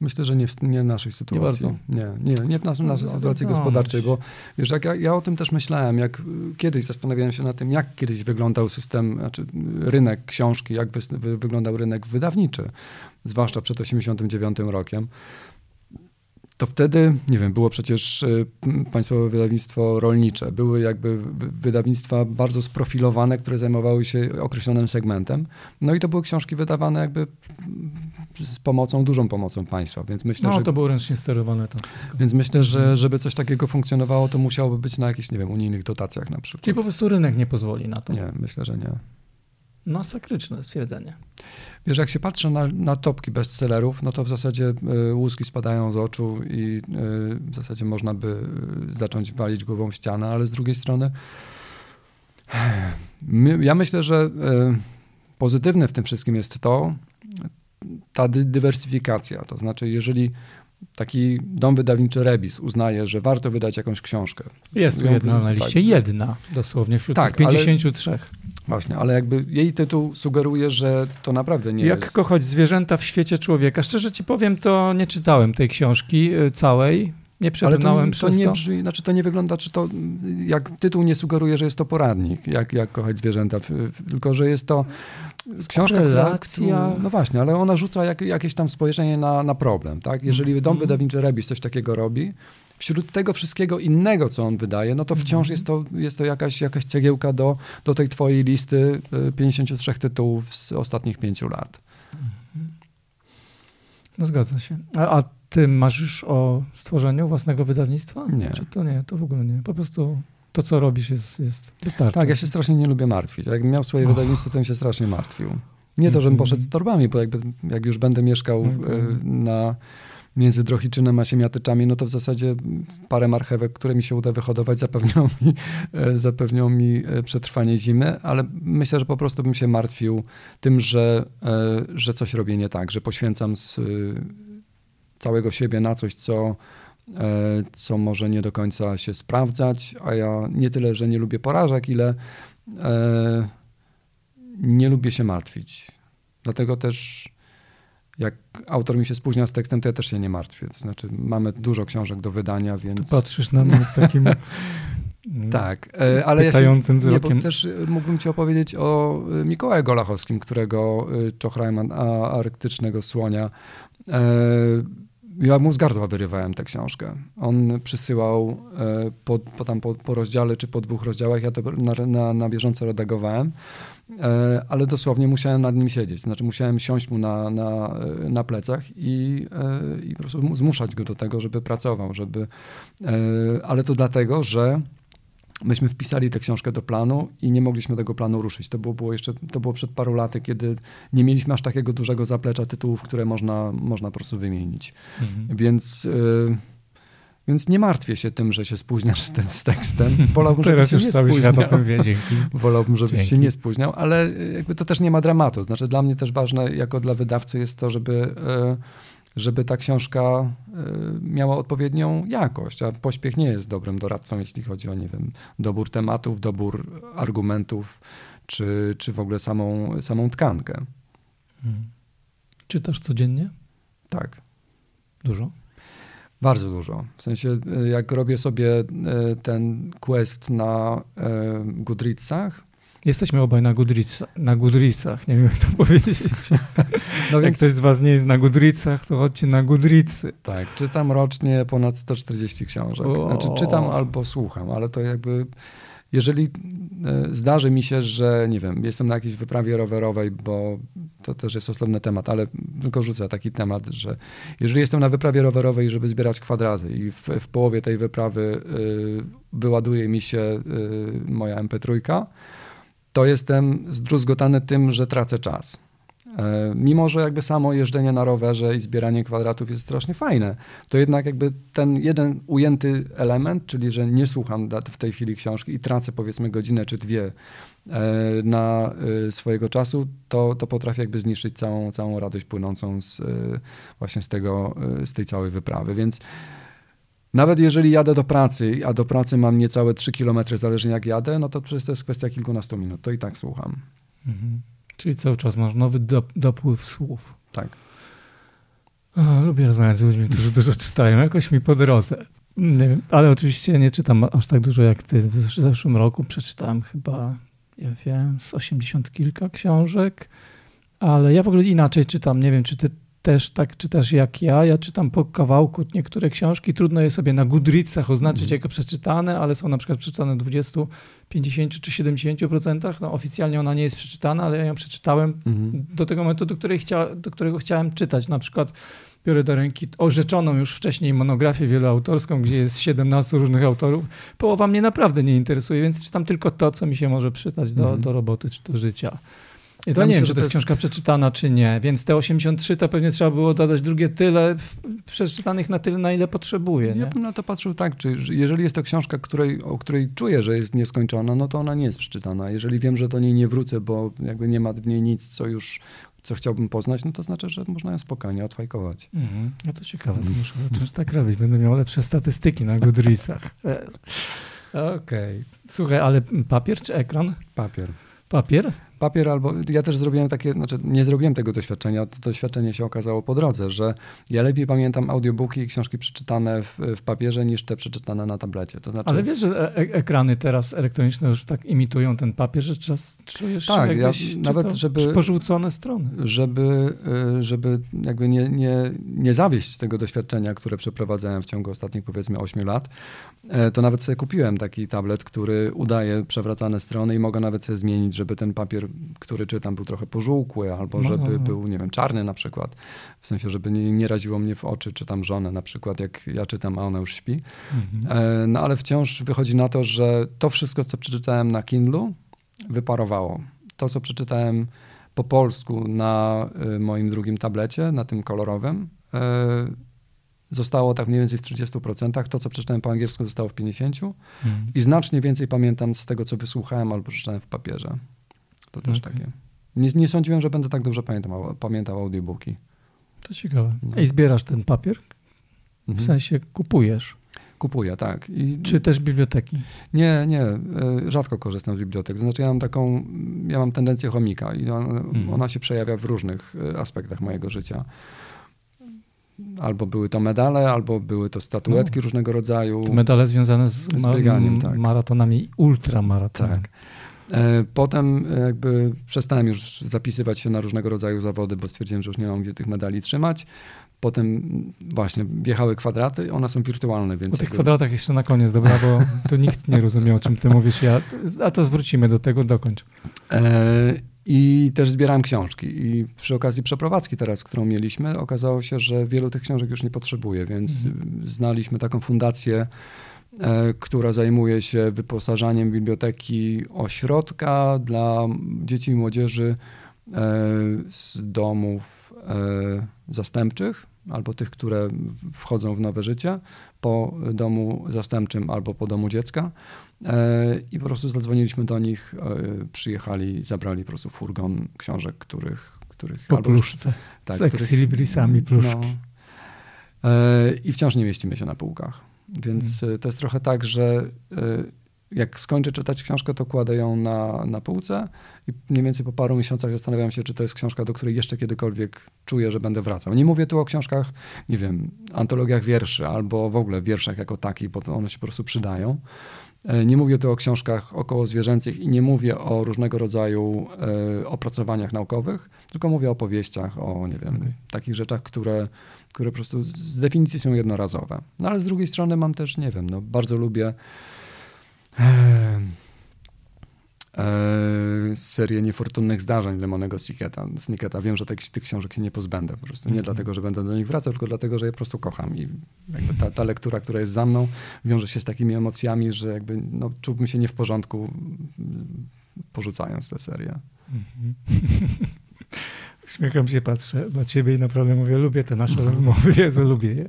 Myślę, że nie w, nie w naszej sytuacji. Nie, nie, nie, nie w naszej, naszej no, sytuacji no, gospodarczej, bo wiesz, jak ja, ja, o tym też myślałem, jak kiedyś zastanawiałem się nad tym, jak kiedyś wyglądał system, znaczy rynek książki, jak wy, wyglądał rynek wydawniczy, zwłaszcza przed 1989 rokiem to wtedy, nie wiem, było przecież y, Państwowe Wydawnictwo Rolnicze, były jakby wydawnictwa bardzo sprofilowane, które zajmowały się określonym segmentem. No i to były książki wydawane jakby z pomocą, dużą pomocą państwa, więc myślę, no, że... to było ręcznie sterowane to wszystko. Więc myślę, że mhm. żeby coś takiego funkcjonowało, to musiałoby być na jakichś, nie wiem, unijnych dotacjach na przykład. Czyli po prostu rynek nie pozwoli na to? Nie, myślę, że nie. Masakryczne stwierdzenie. Wiesz, jak się patrzy na, na topki bestsellerów, no to w zasadzie y, łuski spadają z oczu i y, w zasadzie można by y, zacząć walić głową w ścianę, ale z drugiej strony my, ja myślę, że pozytywne w tym wszystkim jest to, ta dywersyfikacja. To znaczy, jeżeli taki dom wydawniczy Rebis uznaje, że warto wydać jakąś książkę. Jest tu jedna na liście, tak. jedna dosłownie wśród tak, tych 53. Ale, właśnie, ale jakby jej tytuł sugeruje, że to naprawdę nie Jak jest... Jak kochać zwierzęta w świecie człowieka. Szczerze ci powiem, to nie czytałem tej książki y, całej. Nie przebrnąłem Ale to, to nie brzmi, znaczy to nie wygląda, czy to, jak tytuł nie sugeruje, że jest to poradnik, jak, jak kochać zwierzęta, tylko że jest to książka, Relacja. która, no właśnie, ale ona rzuca jak, jakieś tam spojrzenie na, na problem, tak? Jeżeli mm. dom mhm. wydawniczy Rebis coś takiego robi, wśród tego wszystkiego innego, co on wydaje, no to wciąż mm. jest to, jest to jakaś, jakaś cegiełka do, do tej twojej listy 53 y, tytułów z ostatnich pięciu lat. Mhm. No zgadza się. A, a ty marzysz o stworzeniu własnego wydawnictwa? Nie. Czy to nie? To w ogóle nie. Po prostu to, co robisz, jest, jest wystarczy. Tak, ja się strasznie nie lubię martwić. Jakbym miał swoje oh. wydawnictwo, to bym się strasznie martwił. Nie to, żebym mhm. poszedł z torbami, bo jakby, jak już będę mieszkał mm-hmm. na, między Drohiczynem a Siemiatyczami, no to w zasadzie parę marchewek, które mi się uda wyhodować, zapewnią mi, e, zapewnią mi e, przetrwanie zimy, ale myślę, że po prostu bym się martwił tym, że, że coś robię nie tak, że poświęcam z całego siebie na coś, co E, co może nie do końca się sprawdzać, a ja nie tyle, że nie lubię porażek, ile e, nie lubię się martwić. Dlatego też jak autor mi się spóźnia z tekstem, to ja też się nie martwię. To znaczy, mamy dużo książek do wydania, więc. Patrzysz na mnie z takim. tak, e, ale pytającym ja się, wzrokiem. Nie, też mógłbym ci opowiedzieć o e, Mikołaju Golachowskim, którego e, czochrajman arktycznego słonia. Ja mu z gardła wyrywałem tę książkę. On przysyłał po, po, tam po, po rozdziale czy po dwóch rozdziałach, ja to na, na, na bieżąco redagowałem. E, ale dosłownie musiałem nad nim siedzieć. Znaczy musiałem siąść mu na, na, na plecach i, e, i po prostu zmuszać go do tego, żeby pracował, żeby... E, ale to dlatego, że myśmy wpisali tę książkę do planu i nie mogliśmy tego planu ruszyć. To było, było jeszcze, to było przed paru laty, kiedy nie mieliśmy aż takiego dużego zaplecza tytułów, które można, można po prostu wymienić. Mhm. Więc... Więc nie martwię się tym, że się spóźniasz z, z tekstem. Wolałbym, żebyś się nie spóźniał. Wolałbym, żebyś dzięki. się nie spóźniał, ale jakby to też nie ma dramatu. Znaczy dla mnie też ważne, jako dla wydawcy jest to, żeby, e, żeby ta książka e, miała odpowiednią jakość, a pośpiech nie jest dobrym doradcą, jeśli chodzi o, nie wiem, dobór tematów, dobór argumentów, czy, czy w ogóle samą, samą tkankę. Hmm. Czytasz codziennie? Tak. Dużo? Bardzo dużo. W sensie, e, jak robię sobie e, ten quest na Goodreadsach. Jesteśmy obaj na, Goodreads, na Goodreadsach, nie wiem jak to powiedzieć. No jak ktoś z was nie jest na Goodreadsach, to chodźcie na Goodreadsy. Tak, czytam rocznie ponad 140 książek. Znaczy czytam albo słucham, ale to jakby jeżeli e, zdarzy mi się, że nie wiem, jestem na jakiejś wyprawie rowerowej, bo to też jest osobny temat, ale tylko rzucę taki temat, że jeżeli jestem na wyprawie rowerowej, żeby zbierać kwadraty i w, w połowie tej wyprawy y, wyładuje mi się y, moja MP3, to jestem zdruzgotany tym, że tracę czas. E, mimo, że jakby samo jeżdżenie na rowerze i zbieranie kwadratów jest strasznie fajne, to jednak jakby ten jeden ujęty element, czyli że nie słucham w tej chwili książki i tracę powiedzmy godzinę czy dwie e, na e, swojego czasu, to, to potrafi jakby zniszczyć całą, całą radość płynącą z, właśnie z, tego, z tej całej wyprawy. Więc nawet jeżeli jadę do pracy, a do pracy mam niecałe 3 km, zależnie jak jadę, no to przecież to jest kwestia kilkunastu minut, to i tak słucham. Mhm. Czyli cały czas masz nowy dopływ słów. Tak. O, lubię rozmawiać z ludźmi, którzy dużo czytają. Jakoś mi po drodze. Nie ale oczywiście nie czytam aż tak dużo jak ty. W zeszłym roku przeczytałem chyba, ja wiem, z 80 kilka książek, ale ja w ogóle inaczej czytam. Nie wiem, czy ty też tak czytasz jak ja. Ja czytam po kawałku niektóre książki. Trudno je sobie na Goodreadsach oznaczyć mm. jako przeczytane, ale są na przykład przeczytane 20, 50 czy 70%. No, oficjalnie ona nie jest przeczytana, ale ja ją przeczytałem mm. do tego momentu, do, chcia, do którego chciałem czytać. Na przykład biorę do ręki orzeczoną już wcześniej monografię wieloautorską, gdzie jest 17 różnych autorów. Połowa mnie naprawdę nie interesuje, więc czytam tylko to, co mi się może przydać do, mm. do roboty czy do życia. I to ja nie myślę, wiem, czy to jest książka przeczytana, czy nie. Więc te 83 to pewnie trzeba było dodać drugie tyle przeczytanych na tyle, na ile potrzebuje. Nie? Ja bym na to patrzył tak, czy jeżeli jest to książka, której, o której czuję, że jest nieskończona, no to ona nie jest przeczytana. Jeżeli wiem, że do niej nie wrócę, bo jakby nie ma w niej nic, co już co chciałbym poznać, no to znaczy, że można ją spokojnie odfajkować. Mhm. No to ciekawe, to muszę zacząć tak robić. Będę miał lepsze statystyki na Goodreadsach. Okej. Okay. Słuchaj, ale papier czy ekran? Papier. Papier? Papier albo ja też zrobiłem takie, znaczy nie zrobiłem tego doświadczenia, to doświadczenie się okazało po drodze, że ja lepiej pamiętam audiobooki i książki przeczytane w, w papierze niż te przeczytane na tablecie. To znaczy... Ale wiesz, że e ekrany teraz elektroniczne już tak imitują ten papier, że czas czujesz tak, ja, nawet żeby porzucone strony. Żeby, y, żeby jakby nie, nie, nie zawieść tego doświadczenia, które przeprowadzałem w ciągu ostatnich powiedzmy 8 lat, e, to nawet sobie kupiłem taki tablet, który udaje przewracane strony i mogę nawet sobie zmienić, żeby ten papier który czytam, był trochę pożółkły, albo no, żeby no, no. był, nie wiem, czarny na przykład. W sensie, żeby nie, nie raziło mnie w oczy, czytam żonę na przykład, jak ja czytam, a ona już śpi. Mhm. E, no ale wciąż wychodzi na to, że to wszystko, co przeczytałem na Kindlu, wyparowało. To, co przeczytałem po polsku na y, moim drugim tablecie, na tym kolorowym, y, zostało tak mniej więcej w 30%. To, co przeczytałem po angielsku, zostało w 50%. Mhm. I znacznie więcej pamiętam z tego, co wysłuchałem albo przeczytałem w papierze. To też okay. takie. Nie, nie sądziłem, że będę tak dobrze pamiętał, pamiętał audiobooki. To ciekawe. No. I zbierasz ten papier? W mhm. sensie kupujesz? Kupuję, tak. I Czy też biblioteki? nie, nie, e, rzadko korzystam z bibliotek. Znaczy ja mam taką, ja mam tendencję chomika i ona, Mhm. ona się przejawia w różnych e, aspektach mojego życia. Albo były to medale, albo były to statuetki różnego rodzaju. Medale związane z, Z bieganiem, tak. maratonami, ultramaratonami. Tak. E, Potem e, jakby przestałem już zapisywać się na różnego rodzaju zawody, bo stwierdziłem, że już nie mam gdzie tych medali trzymać. Potem właśnie wjechały kwadraty, one są wirtualne, więc O tych jakby- kwadratach jeszcze na koniec, dobra, bo tu nikt nie rozumie, o czym ty mówisz. Ja, a to wrócimy do tego, dokończ. E, I też zbierałem książki. I przy okazji przeprowadzki teraz, którą mieliśmy, okazało się, że wielu tych książek już nie potrzebuję, więc Mhm. znaliśmy taką fundację, która zajmuje się wyposażaniem biblioteki ośrodka dla dzieci i młodzieży e, z domów e, zastępczych albo tych, które wchodzą w nowe życie po domu zastępczym albo po domu dziecka. E, I po prostu zadzwoniliśmy do nich, e, przyjechali, zabrali po prostu furgon książek, których. których Po albo- pluszce. tak, z eksilibrisami pluszki. No. E, I wciąż nie mieścimy się na półkach. Więc Hmm. e, to jest trochę tak, że e, jak skończę czytać książkę, to kładę ją na, na półce i mniej więcej po paru miesiącach zastanawiam się, czy to jest książka, do której jeszcze kiedykolwiek czuję, że będę wracał. Nie mówię tu o książkach, nie wiem, antologiach wierszy albo w ogóle wierszach jako takich, bo one się po prostu przydają. E, Nie mówię tu o książkach około zwierzęcych i nie mówię o różnego rodzaju opracowaniach naukowych, tylko mówię o powieściach, o nie wiem, Okej. takich rzeczach, które, które po prostu z definicji są jednorazowe. No ale z drugiej strony mam też, nie wiem, no bardzo lubię e, e, serię niefortunnych zdarzeń Lemonego Snicketa. Snicketa. Wiem, że tych, tych książek się nie pozbędę po prostu. Nie Mhm. dlatego, że będę do nich wracał, tylko dlatego, że je po prostu kocham. I ta, ta lektura, która jest za mną, wiąże się z takimi emocjami, że jakby no, czułbym się nie w porządku mm, porzucając tę serię. Mhm. Uśmiecham się, patrzę na ciebie i naprawdę mówię, lubię te nasze rozmowy, Jezu, lubię je.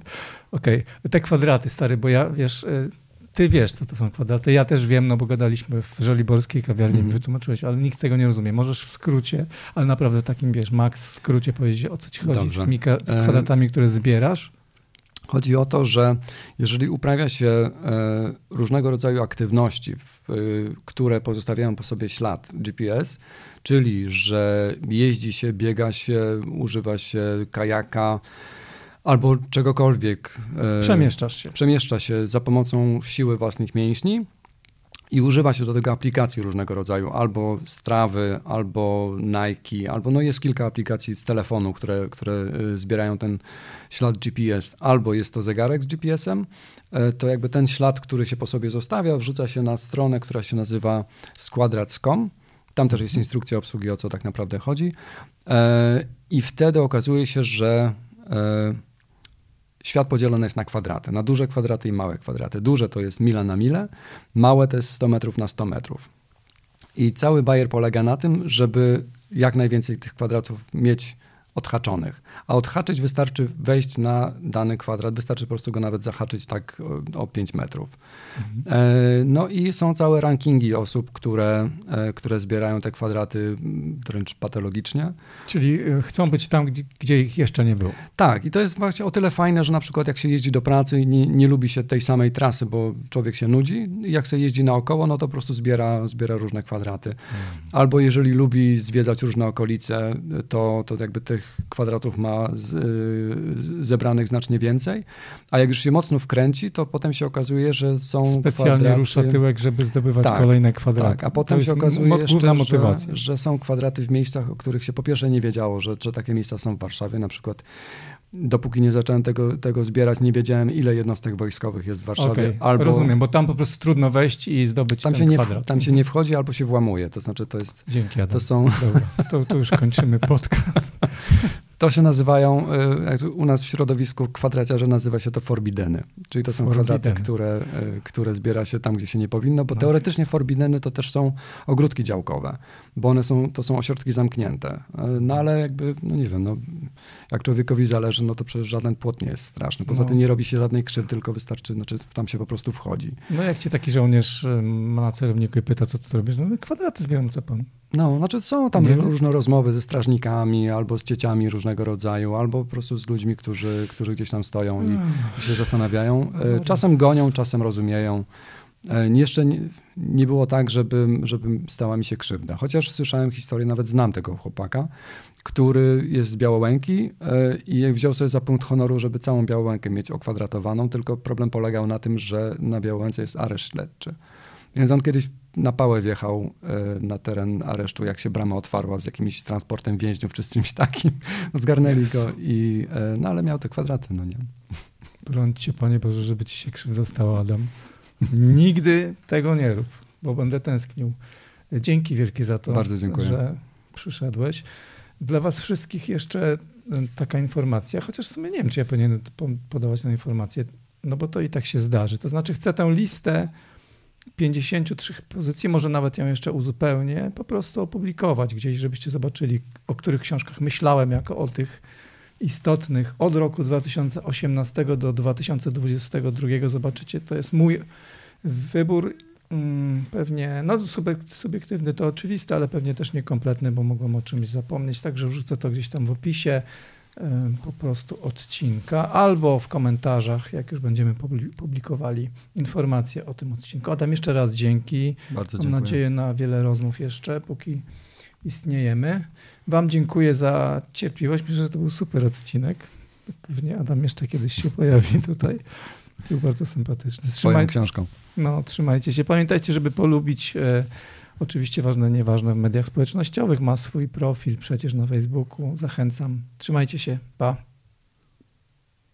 Okej, te kwadraty, stary, bo ja, wiesz, y, ty wiesz, co to są kwadraty, ja też wiem, no bo gadaliśmy w żoliborskiej kawiarni, mi Mhm. wytłumaczyłeś, ale nikt tego nie rozumie. Możesz w skrócie, ale naprawdę takim, wiesz, max w skrócie powiedzieć, o co ci chodzi Dobrze. z, tymi E, kwadratami, które zbierasz. Chodzi o to, że jeżeli uprawia się e, różnego rodzaju aktywności, e, które pozostawiają po sobie ślad GPS, czyli że jeździ się, biega się, używa się kajaka albo czegokolwiek. e, Przemieszczasz się. Przemieszcza się za pomocą siły własnych mięśni i używa się do tego aplikacji różnego rodzaju, albo Strawy, albo Nike, albo no jest kilka aplikacji z telefonu, które, które y, zbierają ten ślad GPS, albo jest to zegarek z GPS-em, e, to jakby ten ślad, który się po sobie zostawia, wrzuca się na stronę, która się nazywa składrac.com. Tam też jest instrukcja obsługi, o co tak naprawdę chodzi. E, I wtedy okazuje się, że świat podzielony jest na kwadraty, na duże kwadraty i małe kwadraty. Duże to jest mila na milę, małe to jest 100 metrów na 100 metrów. I cały bajer polega na tym, żeby jak najwięcej tych kwadratów mieć odhaczonych. A odhaczyć wystarczy wejść na dany kwadrat, wystarczy po prostu go nawet zahaczyć tak o, o 5 metrów. Mhm. E, No i są całe rankingi osób, które, e, które zbierają te kwadraty wręcz patologicznie. Czyli chcą być tam, gdzie, gdzie ich jeszcze nie było. Tak, i to jest właśnie o tyle fajne, że na przykład jak się jeździ do pracy i nie, nie lubi się tej samej trasy, bo człowiek się nudzi, jak się jeździ naokoło, no to po prostu zbiera, zbiera różne kwadraty. Albo jeżeli lubi zwiedzać różne okolice, to, to jakby tych kwadratów ma z, y, zebranych znacznie więcej. A jak już się mocno wkręci, to potem się okazuje, że są Specjalnie kwadraty... rusza tyłek, żeby zdobywać Tak, kolejne kwadraty. Tak, a potem się okazuje jeszcze, główna że, motywacja. że są kwadraty w miejscach, o których się po pierwsze nie wiedziało, że, że takie miejsca są w Warszawie. Na przykład dopóki nie zacząłem tego, tego zbierać, nie wiedziałem, ile jednostek wojskowych jest w Warszawie. Okej, albo Rozumiem, bo tam po prostu trudno wejść i zdobyć tam ten się, nie, kwadrat. w- tam się nie wchodzi, albo się włamuje. To znaczy, to jest, Dzięki, Adam. to są, Dobra, to, to już kończymy podcast. To się nazywają, y, jak u nas w środowisku kwadraciarze nazywa się to forbideny. Czyli to są kwadraty, Forbidden. które, y, które zbiera się tam, gdzie się nie powinno, bo No. teoretycznie forbideny to też są ogródki działkowe, bo one są, to są ośrodki zamknięte. Y, No ale jakby, no nie wiem, no, jak człowiekowi zależy, no to przecież żaden płot nie jest straszny. Poza No. tym nie robi się żadnej krzywdy, tylko wystarczy, znaczy tam się po prostu wchodzi. No jak ci taki żołnierz ma na celowniku i pyta, co ty robisz? No kwadraty zbieram, co pan? No, znaczy są tam Nie? różne rozmowy ze strażnikami, albo z cieciami różnego rodzaju, albo po prostu z ludźmi, którzy, którzy gdzieś tam stoją i, i się zastanawiają. E, Czasem gonią, czasem rozumieją. E, Jeszcze nie, nie było tak, żeby, żeby stała mi się krzywda. Chociaż słyszałem historię, nawet znam tego chłopaka, który jest z Białołęki e, i wziął sobie za punkt honoru, żeby całą Białołękę mieć okwadratowaną, tylko problem polegał na tym, że na Białołęce jest areszt śledczy. Więc on kiedyś na pałę wjechał e, na teren aresztu, jak się brama otwarła z jakimś transportem więźniów czy z czymś takim. Zgarnęli go i, e, no ale miał te kwadraty, no nie. Brońcie Panie Boże, żeby ci się krzywda stała, Adam. Nigdy tego nie rób, bo będę tęsknił. Dzięki wielkie za to, Bardzo dziękuję. że przyszedłeś. Dla was wszystkich jeszcze y, taka informacja, chociaż w sumie nie wiem, czy ja powinienem po- podawać tę informację, no bo to i tak się zdarzy. To znaczy chcę tę listę 53 pozycji, może nawet ją jeszcze uzupełnię, po prostu opublikować gdzieś, żebyście zobaczyli, o których książkach myślałem jako o tych istotnych od roku 2018 do 2022. Zobaczycie, to jest mój wybór. mm, Pewnie, no subiek- subiektywny to oczywiste, ale pewnie też niekompletny, bo mogłem o czymś zapomnieć. Także wrzucę to gdzieś tam w opisie po prostu odcinka albo w komentarzach, jak już będziemy publi- publikowali informacje o tym odcinku. Adam, jeszcze raz dzięki. Bardzo Mam dziękuję. nadzieję na wiele rozmów jeszcze, póki istniejemy. Wam dziękuję za cierpliwość. Myślę, że to był super odcinek. Pewnie Adam jeszcze kiedyś się pojawi tutaj. Był bardzo sympatyczny. Z książką. no, trzymajcie się. Pamiętajcie, żeby polubić, e, oczywiście ważne, nieważne w mediach społecznościowych. Ma swój profil przecież na Facebooku. Zachęcam. Trzymajcie się. Pa.